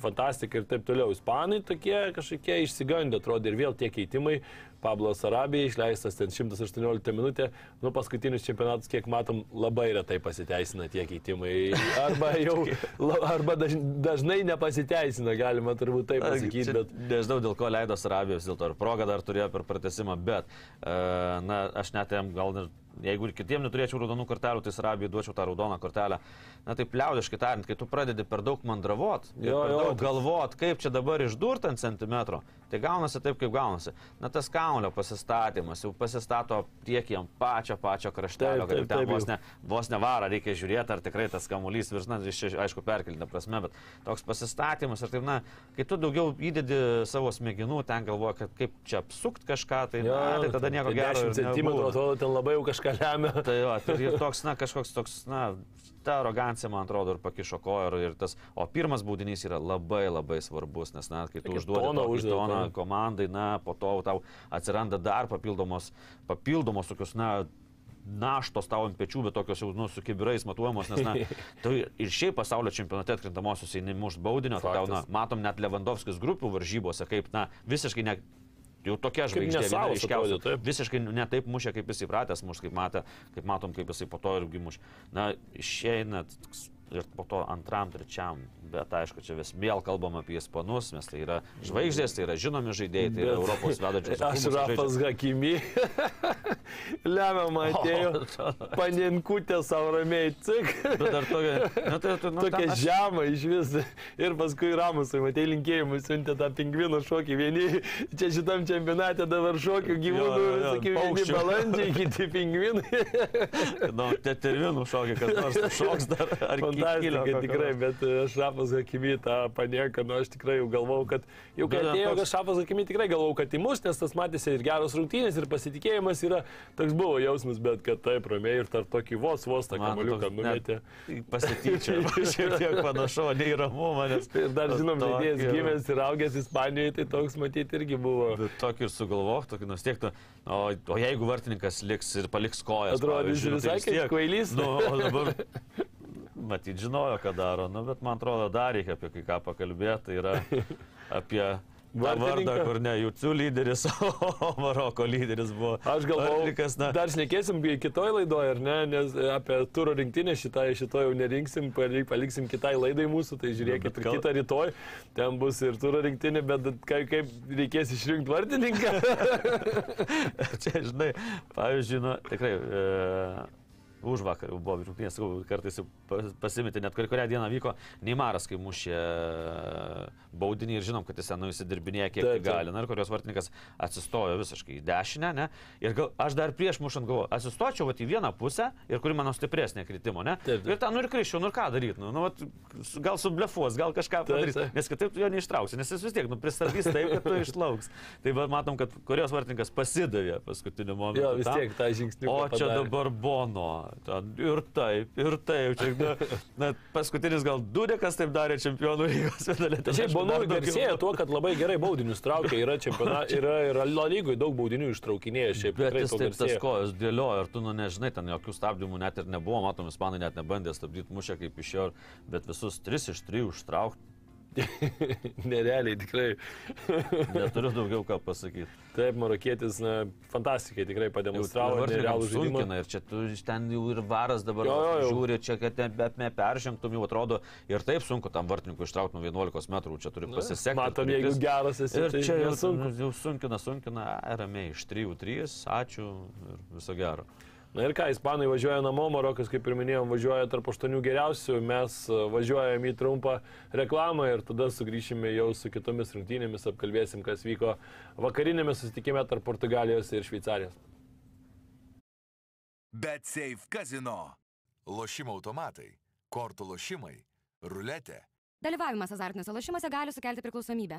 fantastika ir taip toliau. Ispanai tokie kažkokie išsigandę atrodė ir vėl tie keitimai. Pablo Sarabija išleistas ten 118 minutė, nu paskutinius čempionatus, kiek matom, labai retai pasiteisina tie keitimai. Arba <laughs> jau, arba daž, dažnai nepasiteisina, galima turbūt taip pasakyti, bet... Nežinau, dėl ko leido Sarabijos, dėl to ir progą dar turėjo per pratesimą, bet, e, na, aš net jam gal, ir- jeigu ir kitiem neturėčiau raudonų kortelių, tai Sarabijai duočiau tą raudoną kortelę. Na, taip liaudiškai tariant, kai tu pradedi per daug mandravot, Jo, per jo, daug tas- galvot, kaip čia dabar išdurt ant centimetro, tai gaunasi taip, kaip gaunasi. Na, tas kaulio pasistatymas, jau pasistato priekį ant pačio, pačio kraštelio, kad ten taip, vos ne, vos ne varą reikia žiūrėti, ar tikrai tas kamuolys virs, na, iš aišku, perkelinė prasme, bet toks pasistatymas ir taip, na, kai tu daugiau įdedi savo smegenų, ten galvoja, kad kaip čia apsukt kažką, tai, Jo, na, tai tada nieko tai gero. 10 ir cm atrodo ten labai jau kažkas kažką lemia. Tai jo, tai ir toks, na, kažkoks toks, na, ta arogancija, man atrodo, ir pakišo koją. Ir, ir tas, o pirmas baudinys yra labai labai svarbus, nes, na, kai tu užduodi toną uždėt, toną komandai, na, po to tau atsiranda dar papildomos, papildomos tokios, na, naštos tau ant pečių, bet tokios jau, nu, su kibirais matuojamos, nes, na, <laughs> tu ir šiaip pasaulio čempionate atkrintamosios įnemuš baudinio, tai tau, na, matom net Lewandowskis grupių varžybose, kaip, na, visiškai ne, jau tokia žvaigždė, viena taip. Visiškai ne taip mušė, kaip jis įpratęs muš, kaip, matė, kaip matom, kaip jisai po to irgi muš. Na, išeina ir po to antram, trečiam, bet aišku, čia vis vėl kalbam apie ispanus, nes tai yra žvaigždės, tai yra žinomi žaidėjai, tai yra Bet- Europos vedančios. Aš Rafas Hakimi. <laughs> Lemiamą atėjo. <laughs> Paninkutė savo ramiai, cik. Bet dar tokia, na, tai, tai, nu, Tokia aš- žema iš vis. Ir paskui Ramusui, matai, linkėjimus siuntė tą pingvinų šokį. Vieni čia šitam čempionate dabar šokių gyvūnų, Jo, jo, jo, sakykim, vieni balandžiai, kiti pingvinai. <laughs> Nu, tetervinų šokį, kad nors šoks dar. Ar Fantastika, tikrai, bet aš Rafas Hakimi tą panieką, nu aš tikrai jau galvau, kad jau kai Bet atėjo toks-. Rafas Hakimi, tikrai galvau, kad įmus, nes tas matėsi ir geros rungtynės, ir pasitikėjimas yra, toks buvo jausmas, bet kad taip ramiai ir tarp tokį vos vos tą kamaliuką numetė. Pasityčia, <laughs> šiek tiek panašu, nei ramumą, nes... Ir dar žinom, žaidėjas gimęs ir augęs Ispanijoje, tai toks matyti irgi buvo. Bet Tokį ir sugalvok, tokį nustiektų. O, o jeigu vartininkas liks ir paliks kojas. Atrodys nu, tai visai vis kaip kvailys. Nu, o dabar, <laughs> matyt, žinojo, ką daro, nu, bet man atrodo, dar reikia apie kai ką pakalbėti. Tai yra <laughs> apie tą vardą, kur ne Jūcių lyderis, <laughs> o Maroko lyderis buvo. Aš galvau, Vartininkas, na, dar šnekėsim kitoj laidoje, ar ne, nes apie turo rinktinę šitą, šito jau nerinksim, palik- paliksim kitai laidai mūsų, tai žiūrėkit, bet gal- kitą rytoj, ten bus ir turo rinktinė, bet kaip, kaip reikės išrinkti vartininką. <laughs> čia, žinai, pavyzdžiui, nu, tikrai. E, Už vakar buvo rungtynės, kartais jau pas- pasimetė, net kur- kurią dieną vyko Neimaras, kai mušė baudinį ir žinom, kad jis ten nu, įsidirbinėja kiek Taip, tai taip. gali, na ir kurios vartininkas atsistojo visiškai į dešinę, ne? Ir gal, aš dar prieš mušant galvoju, atsistočiau vat, į vieną pusę ir kuri mano stipresnė kritimo, ne? Taip, taip. Ir ten nu ir kriščiau, nu ir ką daryti, nu, nu vat, su- gal sublefuos, gal kažką Taip, padarys, taip. nes kitaip tu jo neištrauksi, nes jis vis tiek, nu, pristabdys taip, kad tu išlauks. <laughs> Tai va, matom, kad kurios vartininkas pasidavė paskutiniu momentu. jo, vis tiek tą žingsnį. O čia dabar Bono. Ten ir taip, ir taip. Čia, na, na, paskutinis gal Dudekas taip darė čempionų lygos finale. Šiaip Bono garsėja tuo, kad labai gerai baudinius traukia, yra čempionat, <laughs> yra, yra La lygoj daug baudinių ištraukinėja, šiaip Bet jis taip tas garsėja. kojas dėliojo ir tu, nu, nežinai, ten jokių stabdymų net ir nebuvo, matom, ispanai net nebandė stabdyti mušę kaip iš jo, bet visus tris iš trijų užtraukti, Nerealiai, tikrai. neturiu daugiau ką pasakyti. Taip, marokietis, na, fantastikai tikrai pademonstravo dabar nerealų žaidimą. ir čia tu ten jau ir varas dabar Jo, jo, jau. žiūri, čia kad neperžengtum jau atrodo ir taip sunku tam vartininkui ištraukti nuo 11 metrų, čia turi pasisekti. Matom, jeigu geras esi, Ir tai čia jau, nesunku. jau sunkina, sunkina, ai, ramiai, iš 3-3, ačiū ir viso gero. Na ir ką, ispanai važiuoja namo, Marokas, kaip ir minėjom, važiuoja tarp aštuonių geriausių, mes e, važiuojame į trumpą reklamą ir tada sugrįšime jau su kitomis rungtynėmis, apkalbėsim, kas vyko vakarinėme susitikime tarp Portugalijos ir Šveicarijos. Bet Safe Casino. Lošimo automatai, kortų lošimai, ruletė. Dalyvavimas azartiniuose lošimuose gali sukelti priklausomybę.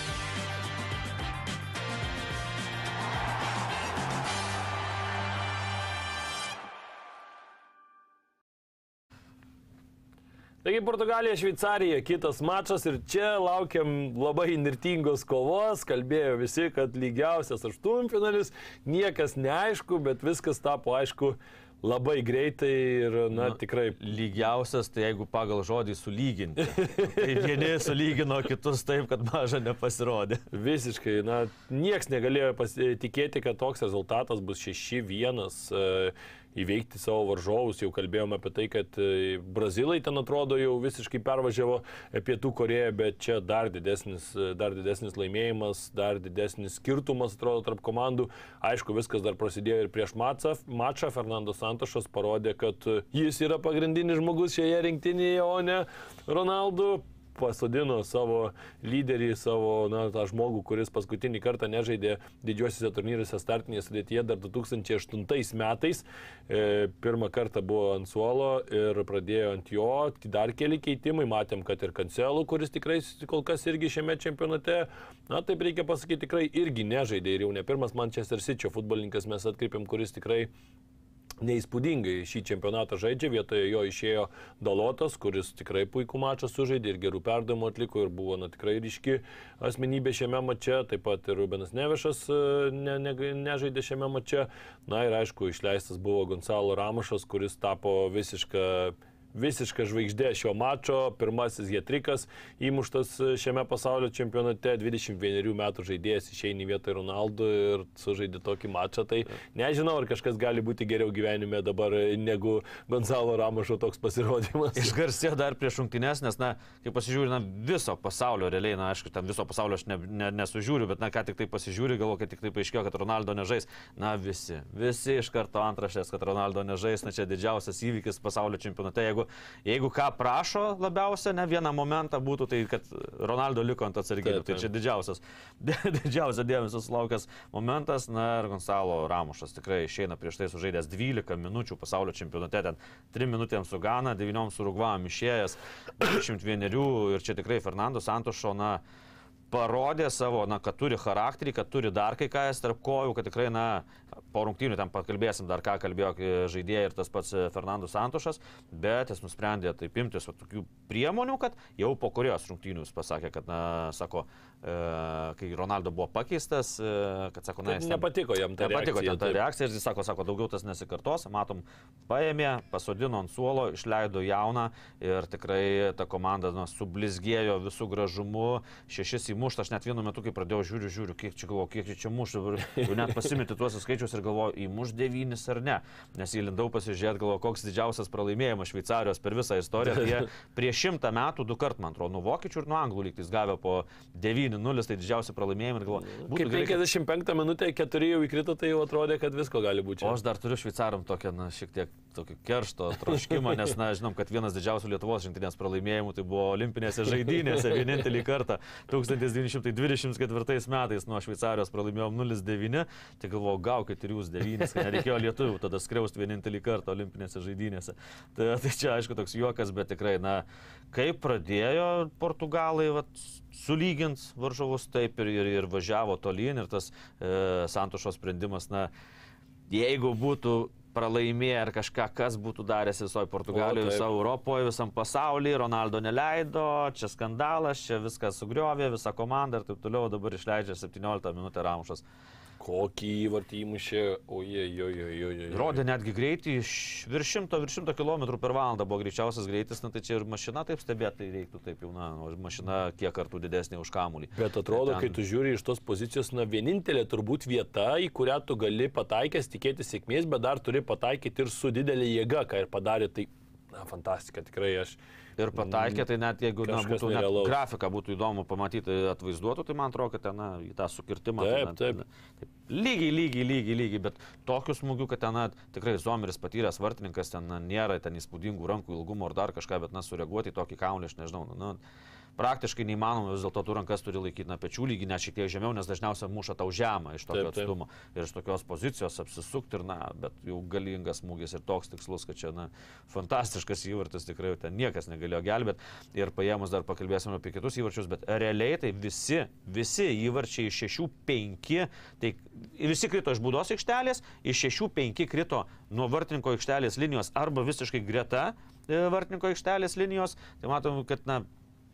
Taigi Portugalija, Šveicarija, kitas mačas ir čia laukiam labai nirtingos kovos. Kalbėjo visi, kad lygiausias aštuntfinalis, niekas neaišku, bet viskas tapo aišku labai greitai ir, na, Nu, tikrai Lygiausias, tai jeigu pagal žodį sulyginti. tai vieni <laughs> sulygino kitus taip, kad maža nepasirodė. Visiškai, na, nieks negalėjo pasitikėti, kad toks rezultatas bus 6-1. e, įveikti savo varžovus. Jau kalbėjome apie tai, kad e, brazilai ten atrodo jau visiškai pervažiavo pietų Koreją, bet čia dar didesnis, e, dar didesnis laimėjimas, dar didesnis skirtumas atrodo tarp komandų. Aišku, viskas dar prasidėjo ir prieš mačą. mačą. Fernando Santošas parodė, kad e, jis yra pagrindinis žmogus šioje rinktinėje, o ne Ronaldo pasodino savo lyderį, savo, na, tą žmogų, kuris paskutinį kartą nežaidė didžiuosiuose turnyruose startinėje sudėtyje dar 2008 metais. E, pirmą kartą buvo ant suolo ir pradėjo ant jo dar keli keitimai. Matėm, kad ir Kancelų, kuris tikrai kol kas irgi šiame čempionate, na, taip reikia pasakyti, tikrai irgi nežaidė ir jau ne pirmas Manchester City futbolininkas mes atkreipėm, kuris tikrai neįspūdingai šį čempionatą žaidžia, vietoje jo išėjo Dalotas, kuris tikrai puikų mačą sužaidė ir gerų perdavimų atliko ir buvo na, tikrai ryški asmenybė šiame mače, taip pat ir Rubenas Nevešas e, ne, ne, nežaidė šiame mače. Na ir aišku, išleistas buvo Gonzalo Ramašas, kuris tapo visišką visiška žvaigždė šio mačo, pirmasis Jetrikas įmuštas šiame pasaulio čempionate, 21 metų žaidėjas išeini vietoj Ronaldo ir sužaidė tokį mačą, tai nežinau, ar kažkas gali būti geriau gyvenime dabar negu Gonzalo Ramošo toks pasirodymas. <laughs> Išgarsėjo dar prieš šimtinės, nes, na, kai pasižiūri, na, viso pasaulio realiai, na, aišku, ten viso pasaulio aš ne, ne, nesužiūriu, bet, na, ką tik tai pasižiūri, galvoju, kad tik tai paaiškėjo, kad Ronaldo nežais. Na, visi, visi iš karto antraštės, kad Ronaldo nežais, na, čia didžiausias įvykis pasaulio čempionate, jeigu jeigu, jeigu ką prašo labiausia, ne vieną momentą būtų, tai kad Ronaldo liko ant atsarginių. Tai čia didžiausias, <laughs> didžiausia dėmesio sulaukęs momentas. Na ir Gonzalo Ramušas tikrai išeina prieš tai sužaidęs 12 minučių pasaulio čempionate, ten 3 minutėms su Gana, 9 su Rugvam išėjęs, 21 ir čia tikrai Fernando Santošo, na, parodė savo, na, kad turi charakterį, kad turi dar kai ką tarp kojų, kad tikrai, na, po rungtynių ten pakalbėsim dar ką kalbėjo žaidėjai ir tas pats Fernando Santošas, bet jis nusprendė taip imtis tokių priemonių, kad jau po kurios rungtynių jis pasakė, kad, na, sako, e, kai Ronaldo buvo pakeistas, e, kad sako, na, jis nepatiko jam ta nepatiko reakcija. Nepatiko ta reakcija ir jis sako, sako, daugiau tas nesikartos, matom, paėmė, pasodino ant suolo, išleido jauną ir tikrai ta komanda, na, sublizgėjo visų gražumu, šešis į įmušta, aš net vienu metu, kai pradėjau žiūriu, žiūriu, kiek čia galvoju, kiek čia muša, jau net pasimeti tuos skaičius ir galvoju, įmuš devynis ar ne, nes įlindau pasižiūrėti, galvoju, koks didžiausias pralaimėjimas Šveicarijos per visą istoriją. Tai jie <laughs> prieš šimtą metų du kart, man atrodo, nuo vokiečių ir nuo anglų lygtais gavę po 9-0, tai didžiausi pralaimėjimai ir galvoju, gerai. 55 minutę, 4 jau įkrito, tai jau atrodė, kad visko gali būti. O aš dar turiu šveicaram tokią, na, šiek tiek tokį keršto troškimą, nes, na, žinom, kad vienas didžiausių Lietuvos rinktinės pralaimėjimų tai buvo olimpinėse žaidynėse <laughs> vienintelį kartą 1924 metais nuo Šveicarijos pralaimėjom 0-9, tai galvoju, gaukit ir jūs 9, kad nereikėjo lietuvių tada skriausti vienintelį kartą olimpinėse žaidynėse. Tai, tai čia aišku toks juokas, bet tikrai, na, kaip pradėjo portugalai, vat, sulygint varžovus taip ir, ir, ir važiavo tolyn ir tas e, Santošos sprendimas, na, jeigu būtų pralaimėję ar kažką, kas būtų daręs visoje Portugalijoje, visoje Europoje, visam pasaulyje, Ronaldo neleido, čia skandalas, čia viskas sugriovė, visa komanda ir taip toliau, dabar išleidžia 17 minutę Ramušas. Kokį įvartį įmušė, oje, oje, oje, oje. Rodė netgi greitį, virš 100, virš 100 km per valandą buvo greičiausias greitis, na tai čia ir mašina taip stebėti, tai reiktų taip jau, na, mašina kiek kartų didesnė už kamulį. Bet atrodo, ten... kai tu žiūri iš tos pozicijos, na, vienintelė turbūt vieta, į kurią tu gali pataikęs tikėti sėkmės, bet dar turi pataikyti ir su didelė jėga, ką ir padarė, tai, na, fantastika, tikrai aš ir pataikė, tai net jeigu na, būtų net grafiką būtų įdomu pamatyti, atvaizduotų, tai man atrodo, kad ten na, į tą sukirtimą. Taip, tai, taip. taip. Lygiai, lygiai, lygiai, lygiai, bet tokių smūgių, kad ten na, tikrai Zomeris patyręs vartininkas, ten na, nėra ten įspūdingų rankų ilgumo ar dar kažką, bet na, sureaguoti į tokį kaulį, aš nežinau. Na, praktiškai neįmanoma, vis dėlto tu rankas turi laikyti na pečių lygį, net šiek tiek žemiau, nes dažniausiai muša tau žemą iš tokio taip, taip. atstumo ir iš tokios pozicijos apsisukti ir, na, bet jau galingas smūgis ir toks tikslus, kad čia, na, fantastiškas įvartis tikrai ten niekas negalėjo gelbėti ir paėmus dar pakalbėsime apie kitus įvarčius, bet realiai tai visi, visi įvarčiai iš 6-5, tai visi krito iš būdos aikštelės, iš 6-5 krito nuo vartininko aikštelės linijos arba visiškai greta e, vartininko aikštelės linijos, tai matom, kad, na,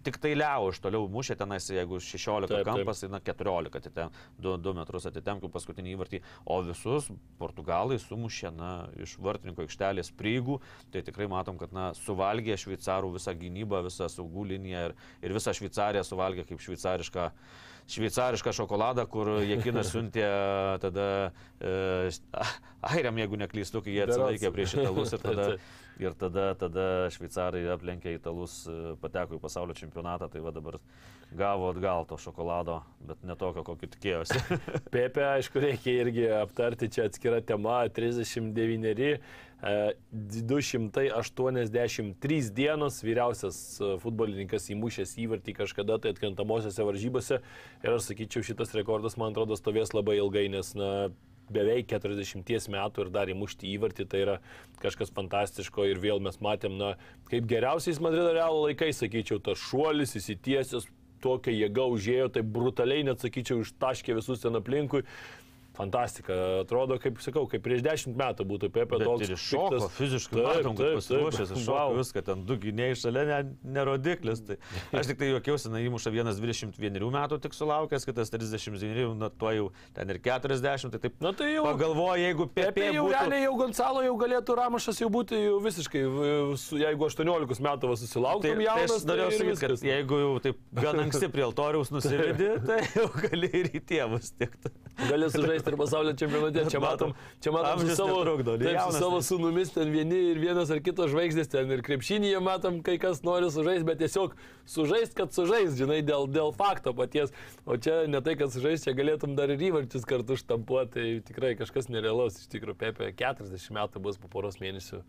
tik tai Leo iš toliau mušė tenais, jeigu 16 taip, kampas, tai na 14 atitem, 2, 2 metrus atitemkiu paskutinį įvartį, o visus portugalai sumušė na, iš vartininko aikštelės prieigų, tai tikrai matom, kad na, suvalgė šveicarų visą gynybą, visą saugų liniją ir, ir visą Šveicariją suvalgė kaip šveicarišką šveicarišką šokoladą, kur Jekinas <laughs> siuntė tada e, <laughs> airiam, jeigu neklystu, kai jie atsilaikė prieš italus ir tada, <laughs> Taip, ir tada, tada šveicarai aplenkė italus, e, pateko į pasaulio čempionatą, tai va dabar gavo atgal to šokolado, bet ne tokio, kokio tikėjosi. Pepe, aišku, reikia irgi aptarti, čia atskira tema, 39, e, 283 dienos, vyriausias e, futbolininkas įmušęs įvartį kažkada tai atkrintamosiose varžybose ir aš sakyčiau, šitas rekordas, man atrodo, stovės labai ilgai, nes, na, beveik 40 metų ir dar įmušti įvartį, tai yra kažkas fantastiško ir vėl mes matėm, na, kaip geriausiais Madrido Realo laikais, sakyčiau, tas šuolis įsitiesęs, tokia jėga užėjo, tai brutaliai, net sakyčiau, ištaškė visus ten aplinkui. Fantastika, atrodo, kaip sakau, kaip prieš dešimt metų būtų Pepe toks. ir iššoko, piktas. fiziškai Taip, matom, taip, pasiruošęs, iššoko viską, ten du gynėjai šalia, ne, nerodiklis. Tai aš tik tai juokiausi, na, įmuša vienas 21 metų tik sulaukęs, kitas 39, na, tuo jau ten ir 40, tai taip Na tai jau. pagalvoju, jeigu Pepe Pepe jau būtų... realiai jau Gonzalo jau galėtų Ramušas jau būti jau visiškai, jeigu 18 metų va Tai, tai jaunas, aš norėjau ir sakyti, kad jeigu jau taip gan anksti prie altoriaus nusivedė, <laughs> tai jau gali ir į tėvus tikti. Gali sužaisti ir pasaulio čempionate. Čia <laughs> matom, čia matom su savo, netrukdo, taip, su savo tai. sunumis ten vieni ir vienas ar kitos žvaigždės ten ir krepšinėje matom, kai kas nori sužaisti, bet tiesiog sužaisti, kad sužaisti, žinai, dėl, dėl fakto paties. O čia ne tai, kad sužaisti, čia galėtum dar ir įvarčius kartu štampuoti, tai tikrai kažkas nerealaus. Iš tikrųjų, Pepe 40 metų bus po poros mėnesių.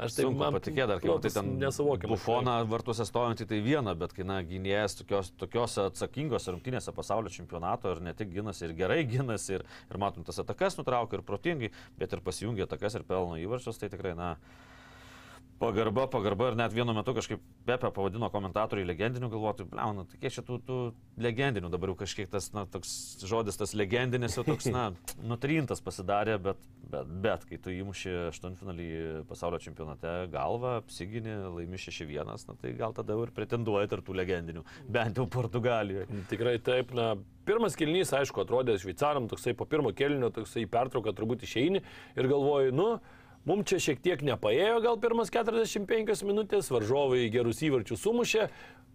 Aš Tai man patikėti, dar kai matai protas ten nesuvokiamas. bufoną vartuose stovantį, tai viena, bet kai na, gynėjas tokios, tokios atsakingos rungtynėse pasaulio čempionato ir ne tik ginasi, ir gerai <laughs> ginasi, ir, ir matom tas atakas nutraukia, ir protingai, bet ir pasijungia atakas ir pelno įvarčius, tai tikrai, na, pagarba, pagarba ir net vienu metu kažkaip Pepe pavadino komentatoriai legendiniu, galvoju, bliauna, tai kiek čia tų, tų legendinių, dabar jau kažkiek tas, na, toks žodis, tas legendinis jau toks, na, <laughs> nutrintas pasidarė, bet, bet, bet kai tu įmuši aštuntfinalį pasaulio čempionate galvą, apsigini, laimi 6-1, na, tai gal tada jau ir pretenduoja tarp tų legendinių, bent jau Portugalijoje. Tikrai taip, na, pirmas kelnys, aišku, atrodė šveicaram, toksai po pirmo kelnio, toksai pertrauka turbūt išeini ir galvoju, nu, mums čia šiek tiek nepaėjo, gal pirmas 45 minutės, varžovai gerus įvarčius sumušė.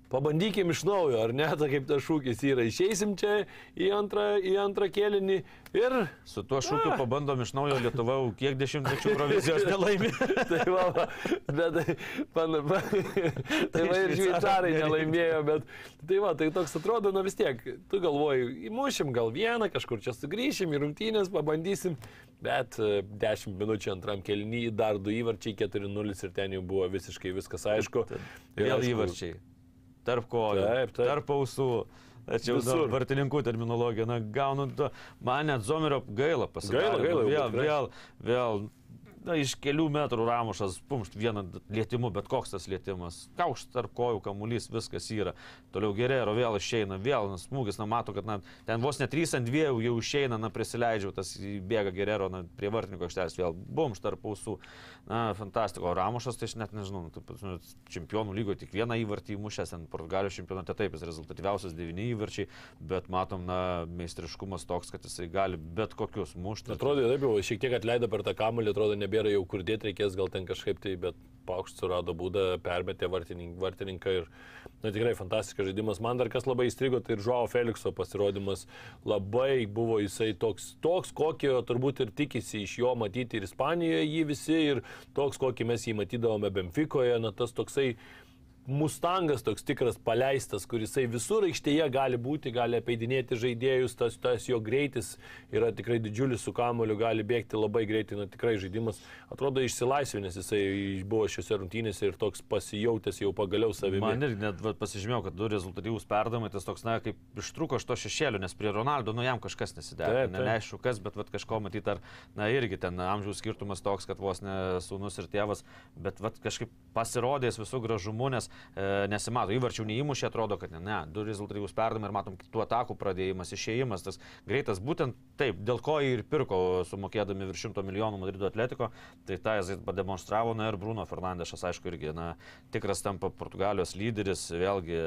Pabandykim iš naujo, ar ne, ta kaip tas šūkis yra, išeisim čia į antrą, į antrą kėlinį ir... Su tuo šūkiu pabandom iš naujo Lietuva, kiek dešimtmečių provizijos <laughs> nelaimė. tai va, bet tai, pan, pa, tai va ir šveicarai nelaimėjo, bet tai va, tai toks atrodo, na vis tiek, tu galvoji, įmušim gal vieną, kažkur čia sugrįšim į rungtynės, pabandysim, bet e, 10 minučių antram kelnyje dar du įvarčiai, 4-0 ir ten jau buvo visiškai viskas aišku. Vėl aišku, įvarčiai. Tarp kojų, Taip, taip. tarp ausų. Tačiau Visur. vartininkų terminologija, na, gaunu, man net Zomerio gaila pasidarė. Gaila, gaila, nu, Vėl, vėl, vėl, na, iš kelių metrų ramušas, pumšt vieną lietimu, bet koks tas lietimas. Kaukšt tarp kojų, kamuolys, viskas yra. Toliau gerero vėl išeina, vėl na, smūgis, na, matau, kad na, ten vos net 3 ant 2 jau išeina, na, prisileidžiau, tas bėga gerero, na, prie vartininko aikštelės vėl, bumšt tarp ausų. Na, fantastiko. Ramušas, tai aš net nežinau, nu, taip, nu, čempionų lygoje tik vieną įvartį įmušęs, ten Portugalijos čempionate taip, jis rezultatyviausias devyni įvarčiai, bet matom, na, meistriškumas toks, kad jisai gali bet kokius mušti. Atrodo, taip jau šiek tiek atleido per tą kamuolį, atrodo, nebėra jau kur dėti, reikės gal ten kažkaip tai, bet paukšt surado būdą, permetė vartininką, vartininką ir, na tikrai fantastiškas žaidimas. Man dar kas labai įstrigo, tai ir Žuo Felikso pasirodymas. Labai buvo jisai toks, toks, kokio turbūt ir tikisi iš jo matyti ir Ispanijoje jį visi, ir toks, kokį mes jį matydavome Benficoje, na tas toksai Mustangas toks tikras paleistas, kuris visur aikštėje gali būti, gali apeidinėti žaidėjus, tas, tas jo greitis yra tikrai didžiulis su kamoliu, gali bėgti labai greitai, na tikrai žaidimas atrodo išsilaisvinęs, jisai buvo šiuose rungtynėse ir toks pasijautęs jau pagaliau savimi. Man irgi net va, pasižymėjau, kad du rezultatyvūs perdavimai, tas toks, na, kaip ištrūko iš to šešėlio, nes prie Ronaldo, nu, jam kažkas nesiderė. Taip, Ne, neaišku kas, bet va, kažko matyti ar, na, irgi ten amžiaus skirtumas toks, kad vos ne sūnus ir tėvas, bet va, kažkaip pasirodės visų gražumu, nes e, nesimato, įvarčių neįmušė, atrodo, kad ne, ne, du rezultatyvūs perdavimai ir matom kitų atakų pradėjimas, išėjimas, tas greitas, būtent taip, dėl ko jį ir pirko, sumokėdami virš 100 milijonų Madrido atletiko, tai tą jis pademonstravo, na ir Bruno Fernandešas, aišku, irgi, na, tikras tampa Portugalijos lyderis, vėlgi,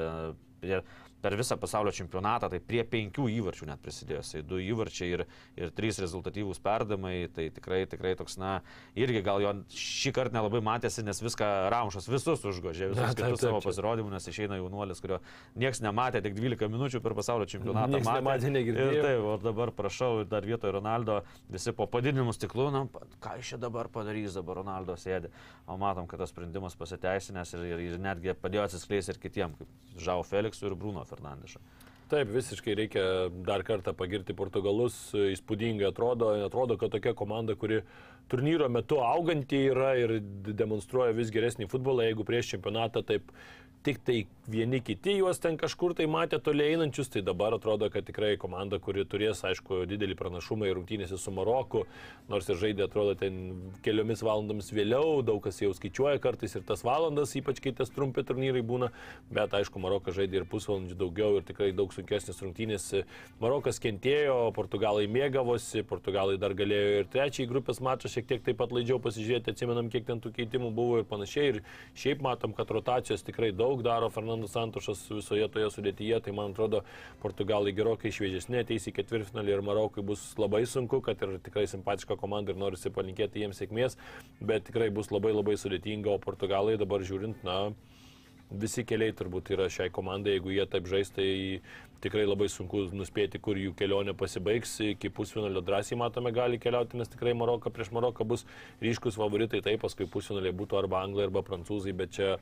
prie, per visą pasaulio čempionatą, tai prie penkių įvarčių net prisidėjo. Tai du įvarčiai ir, ir trys rezultatyvūs perdamai, tai tikrai, tikrai toks, na, irgi gal jo šį kartą nelabai matėsi, nes viską Ramušas visus užgožė, visus Na, taip, kitus taip, savo čia. pasirodymus, nes išeina jaunuolis, kurio niekas nematė, tik 12 minučių per pasaulio čempionatą. Nieks nematė, negirdėjo. Ir taip, o dabar prašau, dar vietoj Ronaldo visi po padidinimu stiklu, na, ką jis čia dabar padarys, dabar Ronaldo sėdi. O matom, kad tas sprendimas pasiteisinęs ir, ir, ir netgi padėjo atsiskleisti ir kitiem, kaip Žau Feliksui ir Bruno Fernandešui. Taip, visiškai reikia dar kartą pagirti Portugalus, įspūdingai atrodo, atrodo, kad tokia komanda, kuri turnyro metu auganti yra ir demonstruoja vis geresnį futbolą, jeigu prieš čempionatą taip tik tai vieni kiti juos ten kažkur tai matė toliai einančius, tai dabar atrodo, kad tikrai komanda, kuri turės, aišku, didelį pranašumą ir rungtynėse su Maroku, nors ir žaidė, atrodo, ten keliomis valandomis vėliau, daug kas jau skaičiuoja kartais ir tas valandas, ypač kai tas trumpi turnyrai būna, bet aišku, Marokas žaidė ir pusvalandžių daugiau ir tikrai daug sunkesnės rungtynės. Marokas kentėjo, Portugalai mėgavosi, Portugalai dar galėjo ir trečiai grupės mačą šiek tiek taip pat laidžiau pasižiūrėti, atsimenam, kiek ten tų keitimų buvo ir panašiai. Ir šiaip matom, kad rotacijos tikrai daug daro Fernandas Santošas visoje toje sudėtyje, tai man atrodo, Portugalai gerokai šviežesni ateis į ketvirtfinalį ir Marokui bus labai sunku, kad ir tikrai simpatiška komanda ir norisi palinkėti jiems sėkmės, bet tikrai bus labai labai sudėtinga, o Portugalai dabar žiūrint, na, visi keliai turbūt yra šiai komandai, jeigu jie taip žais, tai tikrai labai sunku nuspėti, kur jų kelionė pasibaigs. Iki pusfinalio drąsiai matome gali keliauti, nes tikrai Maroka prieš Maroką bus ryškus favoritai, tai paskui pusfinaliai būtų arba anglai, arba prancūzai, bet čia,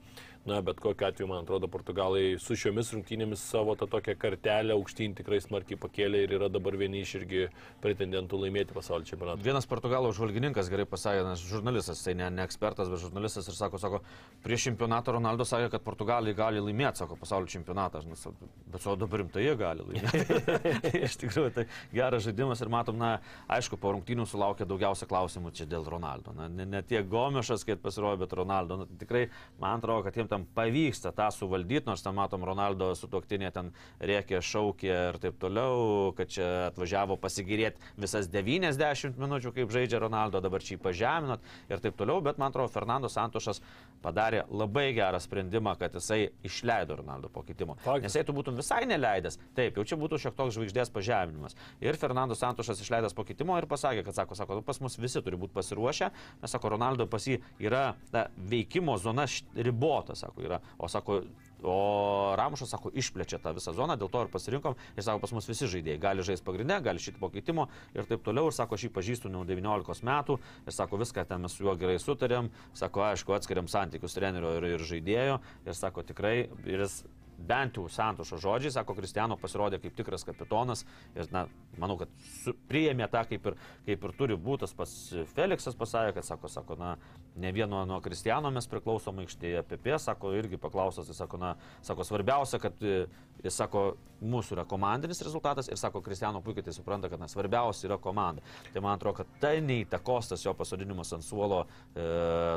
na, bet kokiu atveju, man atrodo, portugalai su šiomis rungtynėmis savo tą tokią kartelę aukštyn tikrai smarkiai pakėlė ir yra dabar vieni iš irgi pretendentų laimėti pasaulio čempionatą. Vienas portugalų žvalgininkas gerai pasakė, nes žurnalistas, tai ne, ne ekspertas, bet žurnalistas ir sako, sako, prieš čempionatą Ronaldo sakė, kad portugalai gali laimėti, sako, pasaulio čempionatą. Nes- Bet o dabar rimtai jie gali laimėti. <laughs> Iš tikrųjų, tai geras žaidimas ir matom, na, aišku, po rungtynių sulaukė daugiausia klausimų čia dėl Ronaldo. Na, ne, ne tiek Gomešas, kaip pasirodė, bet Ronaldo. Na, tikrai, man atrodo, kad jiems tam pavyksta tą suvaldyti, nors ten matom Ronaldo su tuoktinė ten rėkė, šaukė ir taip toliau, kad čia atvažiavo pasigirėti visas 90 minučių, kaip žaidžia Ronaldo, dabar čia jį pažeminot ir taip toliau, bet man atrodo, Fernando Santošas padarė labai gerą sprendimą, kad jisai išleido Ronaldo po kitimo. Nes jei tu būtum visai neleidęs, taip, jau čia būtų šiek toks žvaigždės pažeminimas. Ir Fernando Santošas išleidęs po kitimo ir pasakė, kad sako, sako, "Nu, pas mus visi turi būti pasiruošę, nes sako, Ronaldo pas jį yra ta veikimo zona š- ribota, sako, yra. O sako, O Ramušas, sako, išplečia tą visą zoną, dėl to ir pasirinkom. Ir sako, pas mus visi žaidėjai gali žaisti pagrindinę, gali šitą po keitimo ir taip toliau. Ir sako, aš jį pažįstu nuo 19 metų. Ir sako, viską ten mes su juo gerai sutarėm. Sako, aišku, atskiriam santykius trenerio ir, ir žaidėjo. Ir sako, tikrai, ir jis bent jau Santošo žodžiai, sako, Kristiano pasirodė kaip tikras kapitonas. Ir, na, manau, kad su, priėmė tą kaip ir, kaip ir turi būti. Tas pas Feliksas pasakė, kad, sako, sako, na, ne vieno nuo Kristiano mes priklausom aikštėje. PP, sako, irgi paklausas, jis sako, na, sako, svarbiausia, kad e, jis sako, mūsų yra komandinis rezultatas ir sako, Kristiano puikiai tai supranta, kad na, svarbiausia yra komanda. Tai man atrodo, kad tai neįtakos tas jo pasodinimas ant suolo e,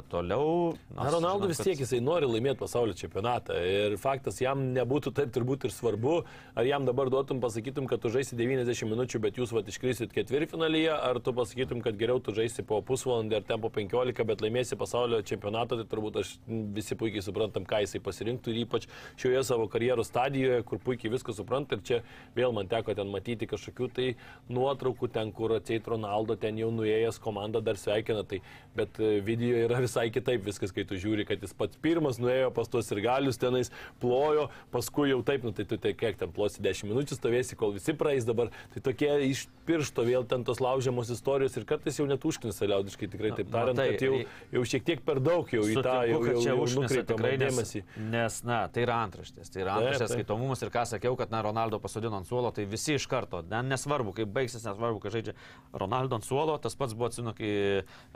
toliau. Na, Ronaldo vis tiek jisai nori laimėti pasaulio čempionatą ir faktas jam nebūtų taip turbūt ir svarbu, ar jam dabar duotum pasakytum, kad tu žaisi 90 minučių, bet jūs va iškrisit ketvirtfinalyje, ar tu pasakytum, kad geriau tu žaisi po pusvalandį ar ten po 15, bet laimėsi pasaulio čempionatą, tai turbūt aš visi puikiai suprantam, ką jisai pasirinktų ir ypač šioje savo karjeros stadijoje, kur puikiai viską supranta ir čia vėl man teko ten matyti kažkokių tai nuotraukų ten, kur atseit Ronaldo ten jau nuėjęs komanda dar sveikina, tai bet e, video yra visai kitaip viskas, kai tu žiūri, kad jis pats pirmas nuėjo pas tuos ir galius tenais, plojo, paskui jau taip, nu tai tu tai kiek ten plosi 10 minučių stovėsi, kol visi praeis dabar, tai tokie iš piršto vėl ten tos laužiamos istorijos ir kartais jau net užknisa liaudiškai, tikrai taip tariant, matai, kad jau, jau šiek tiek per daug jau į tą jau, Sutinku, jau, jau nukreipiama tikrai, nes, dėmesį. nes, na, tai yra antraštės. Tai yra Taip, antraštės taip. skaitomumas ir ką sakiau, kad, na, Ronaldo pasodino ant suolo, tai visi iš karto, ne, nesvarbu, kaip baigsis, nesvarbu, kad žaidžia Ronaldo ant suolo, tas pats buvo atsinu, kai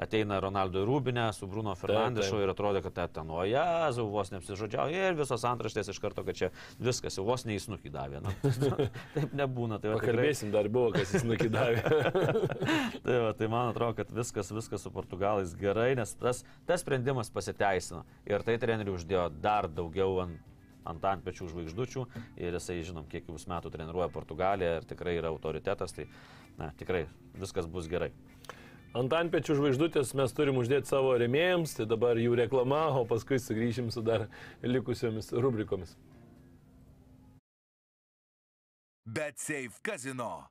ateina Ronaldo į Rūbinę su Bruno Fernandešu taip. ir atrodo, kad ten, o jezu, vos neapsižodžiavo ir visos antraštės iš karto, kad čia viskas, jau vos neįsnukį davė. Na, <laughs> taip nebūna. Tai va, tikrai- Pakalbėsim, dar buvo, kas jis nukidavė. <laughs> tai, va, tai man atrodo, kad viskas, viskas su portugalais gerai, nes tas, tas sprendimas pasiteisino. Ir tai treneriui uždėjo dar daugiau ant, ant antpečių žvaigždučių. Ir jisai, žinom, kiek jūs metų treniruoja Portugaliją ir tikrai yra autoritetas. Tai, na, tikrai viskas bus gerai. Ant antpečių žvaigždutės mes turim uždėti savo remėjams, tai dabar jų reklama, o paskui sugrįšim su dar likusiomis rubrikomis. Bet Safe Casino.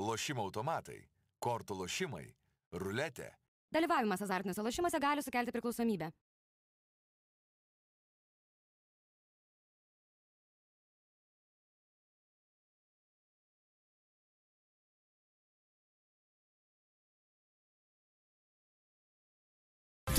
Lošimo automatai, kortų lošimai, ruletė. Dalyvavimas azartiniuose lošimuose gali sukelti priklausomybę.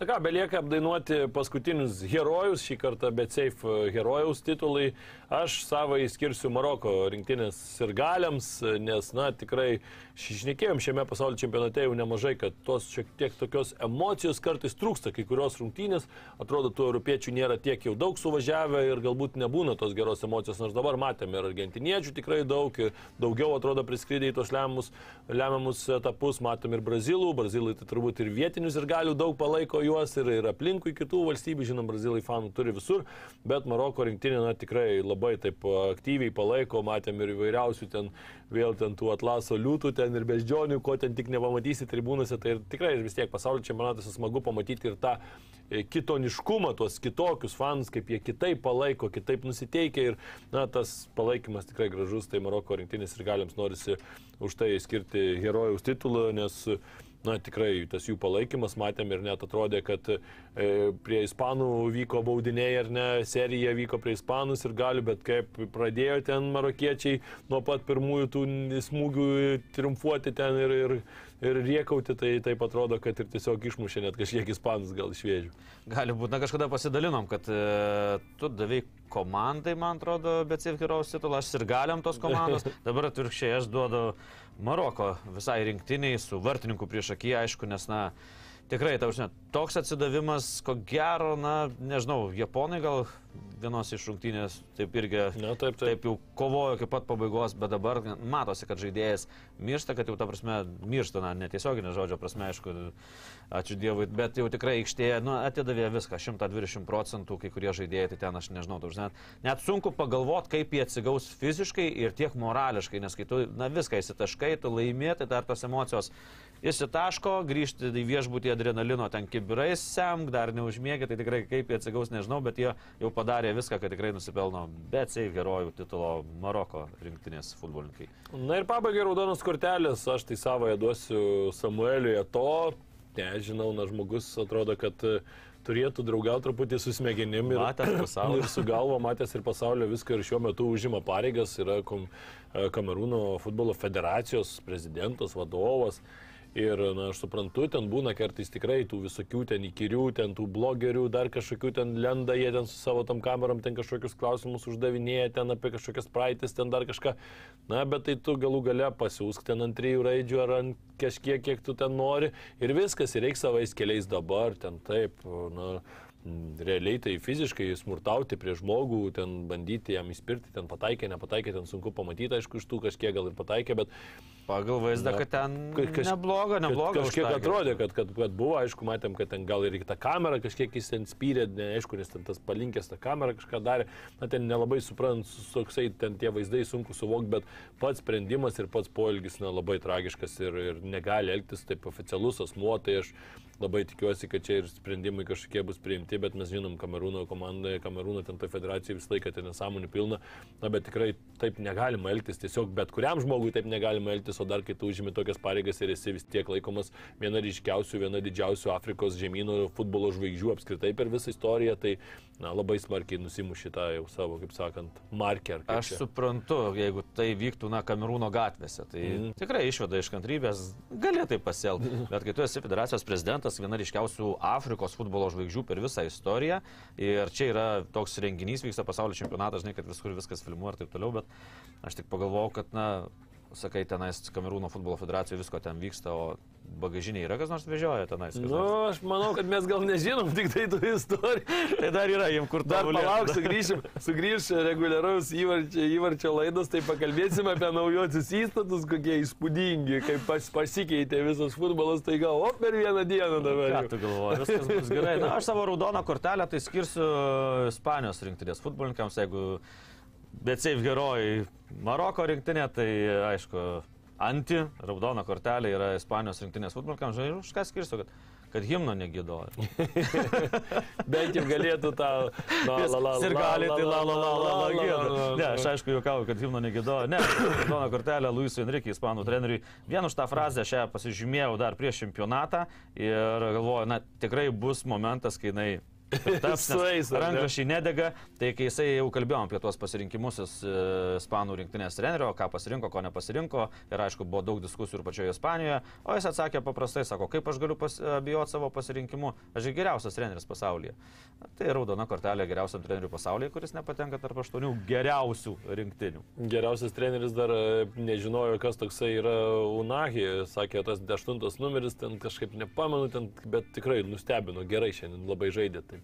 Na ką, belieka apdainuoti paskutinius herojus, šį kartą BetSafe herojaus titulai. Aš savo įskirsiu Maroko rinktinės ir galiams, nes, na, tikrai šnekėjom šiame pasaulio čempionate jau nemažai, kad tos šiek tiek tokios emocijos kartais trūksta, kai kurios rungtynės, atrodo, tų europiečių nėra tiek jau daug suvažiavę ir galbūt nebūna tos geros emocijos, nors dabar matėme ir argentiniečių tikrai daug, daugiau atrodo priskridė į tos lemiamus, lemiamus etapus, matėme ir brazilų, brazilai tai turbūt ir vietinius ir galių daug palaiko juos ir, ir aplinkui kitų valstybių, žinom, brazilai fanų turi visur, bet Maroko rinktinė na, tikrai labai taip aktyviai palaiko, matėm ir įvairiausių ten vėl ten tų atlaso liūtų, ten ir beždžionių, ko ten tik nepamatysi tribūnose, tai tikrai vis tiek pasaulio čempionatas smagu pamatyti ir tą e, kitoniškumą, tuos kitokius fanus, kaip jie kitaip palaiko, kitaip nusiteikia ir na, tas palaikymas tikrai gražus, tai Maroko rinktinės ir galiams norisi už tai skirti herojaus titulą, nes na, tikrai tas jų palaikymas, matėm ir net atrodė, kad e, prie ispanų vyko baudiniai ar ne, serija vyko prie ispanus ir gali, bet kaip pradėjo ten marokiečiai nuo pat pirmųjų tų smūgių triumfuoti ten ir, ir, ir riekauti, tai taip atrodo, kad ir tiesiog išmušė net kažkiek ispanus gal iš vėžių. Gali būti, na kažkada pasidalinom, kad e, tu davai komandai, man atrodo, bet Heroes titulą, aš ir galiam tos komandos, <laughs> dabar atvirkščiai aš duodu Maroko visai rinktiniai su vartininku prieš akį, aišku, nes, na, tikrai, tausinė, toks atsidavimas, ko gero, na, nežinau, japonai gal vienos iš rungtynės taip irgi Na, taip, taip. taip jau kovojo iki pat pabaigos, bet dabar matosi, kad žaidėjas miršta, kad jau ta prasme miršta, na, netiesioginė žodžio prasme, aišku, ačiū Dievui, bet jau tikrai aikštėje, nu, atidavė viską, 120 procentų, kai kurie žaidėjai, tai ten aš nežinau, tu žinai, net sunku pagalvoti, kaip jie atsigaus fiziškai ir tiek morališkai, nes kai tu, na, viską įsitaškai, tu laimėti, tai dar tos emocijos įsitaško, grįžti į viešbutį adrenalino ten kibirais semk, dar neužmėgė, tai tikrai kaip jie atsigaus, nežinau, bet jie jau padarė viską, kad tikrai nusipelno bet save herojų titulo Maroko rinktinės futbolininkai. Na ir pabaigai raudonos kortelės, aš tai savoje duosiu Samueliui to, nežinau, na žmogus atrodo, kad e, turėtų draugauti truputį su smegenim ir, <clears throat> ir su galva, matęs ir pasaulio viską ir šiuo metu užima pareigas, yra e, Kamerūno futbolo federacijos prezidentas, vadovas. Ir, na, aš suprantu, ten būna kartais tikrai tų visokių ten įkyrių, ten tų blogerių, dar kažkokių ten lenda, jie ten su savo tam kamerom ten kažkokius klausimus uždavinėja, ten apie kažkokias praeitis, ten dar kažką. Na, bet tai tu galų gale pasiūsk ten ant trijų raidžių ar ant kažkiek, kiek tu ten nori. Ir viskas, ir reikia savais keliais dabar, ten taip, na, realiai tai fiziškai smurtauti prie žmogų, ten bandyti jam įspirti, ten pataikė, nepataikė, ten sunku pamatyti, aišku, iš tų kažkiek gal ir pataikė, bet Pagal vaizdą, kad ten ka- kaž- nebloga. Kad kažkiek užtaikė. atrodė, kad, kad, kad buvo, aišku, matėm, kad ten gal ir tą kamerą kažkiek jis ten spyrė, neaišku, nes ten tas palinkęs tą kamerą kažką darė, na ten nelabai suprant, toksai ten tie vaizdai sunku suvokti, bet pats sprendimas ir pats poelgis, na, labai tragiškas ir, ir negali elgtis taip oficialus asmuo, tai aš labai tikiuosi, kad čia ir sprendimai kažkokie bus priimti, bet mes žinom, Kamerūno komandoje, Kamerūno ten toje federacijoje visą laiką ten nesąmonė pilna, na, bet tikrai taip negalima elgtis, tiesiog bet kuriam žmogui taip negalima elgtis, o dar kai tu užimi tokias pareigas ir esi vis tiek laikomas viena ryškiausių, viena didžiausių Afrikos žemynų futbolo žvaigždžių apskritai per visą istoriją, tai na, labai smarkiai nusimuši tą jau savo, kaip sakant, marker. kaip Aš čia. suprantu, jeigu tai vyktų, na, Kamerūno gatvėse, tai mm. tikrai išveda iš kantrybės, galėtai pasielgti. <laughs> Bet kai tu esi federacijos prezidentas, viena ryškiausių Afrikos futbolo žvaigždžių per visą istoriją, ir čia yra toks renginys, vyksta pasaulio čempionatas, žinai, kad viskur viskas filmuoja ir taip toliau, bet aš tik pagalvojau, kad, na, sakai, tenais Kamerūno futbolo federacijų visko ten vyksta, o bagažiniai yra kas nors vežioja tenais. kas Nu, aš manau, kad mes gal nežinom tik tai tų istorijų. Tai dar yra jiems kur Dar palauk, sugrįšim, sugrįš reguliaraus įvarčio, įvarčio laidos, tai pakalbėsim apie naujosius įstatus, kokie įspūdingi, kaip pas, pasikeitė visas futbolas, tai gal, o per vieną dieną dabar. Ką tu galvoji, viskas bus gerai. Na, aš savo raudoną kortelę tai skirsiu Ispanijos rinktinės futbolininkams, jeigu bet safe herojai Maroko rinktinė, tai aišku, anti raudona kortelė yra Ispanijos rinktinės futbolininkams. Žinai, už ką skirsiu, kad, kad himno negėdoja. <laughs> Bent jau galėtų tą... Ir gali tai la la la la la la, Ne, aš aišku juokauju, kad himno negėdoja. Ne, raudona kortelė Luis Enrique, ispanų treneriui. Vien už tą frazę aš ją pasižymėjau dar prieš čempionatą ir galvoju, na tikrai bus momentas, kai jinai taps, rankrašiai nedega, tai kai jisai jau kalbėjom apie tuos pasirinkimus e, ispanų rinktinės trenerio, ką pasirinko, ko nepasirinko ir aišku buvo daug diskusijų ir pačioje Ispanijoje, o jis atsakė paprastai, sako, kaip aš galiu pas, abijoti savo pasirinkimu, aš geriausias treneris pasaulyje. Tai raudona kortelė geriausiam treneriui pasaulyje, kuris nepatenka tarp aštuonių geriausių rinktinių. Geriausias treneris dar e, nežinojo, kas toksai yra Unahi, sakė, tas aštuntas numeris, ten kažkaip nepamenu, ten, bet tikrai nustebino, gerai šiandien labai žaidė. Tai.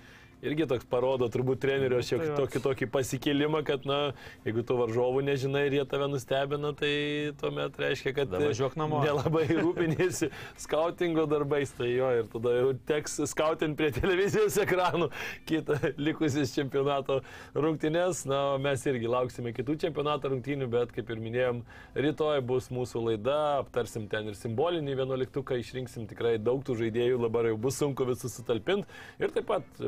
Irgi toks parodo turbūt trenerio šiek Tai tiek va. tokį, tokį pasikelimą, kad, na, jeigu tu varžovų nežinai ir jie tave nustebina, tai tuomet reiškia, kad važiuok namo. nelabai <laughs> rūpinėsi skautingo darbais, tai jo, ir tada jau teks skautinti prie televizijos ekranų kitą likusis čempionato rungtynės. Na, mes irgi lauksime kitų čempionato rungtynių, bet kaip ir minėjom, rytoj bus mūsų laida, aptarsim ten ir simbolinį vienuoliktuką, išrinksim tikrai daug tų žaidėjų, dabar jau bus sunku visus sutalpinti ir taip pat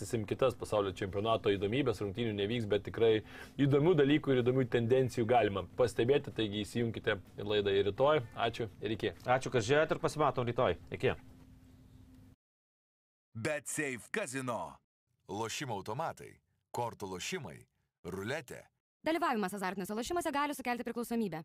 panarstysim kitas pasaulio čempionato įdomybės, rungtynių nevyks, bet tikrai įdomių dalykų ir įdomių tendencijų galima pastebėti, taigi įsijunkite į laidą ir rytoj. Ačiū ir iki. Ačiū, kad žiūrėjote ir pasimatom rytoj. Iki. Bet Safe Casino. Lošimo automatai, kortų lošimai, ruletė. Dalyvavimas azartiniuose lošimuose gali sukelti priklausomybę.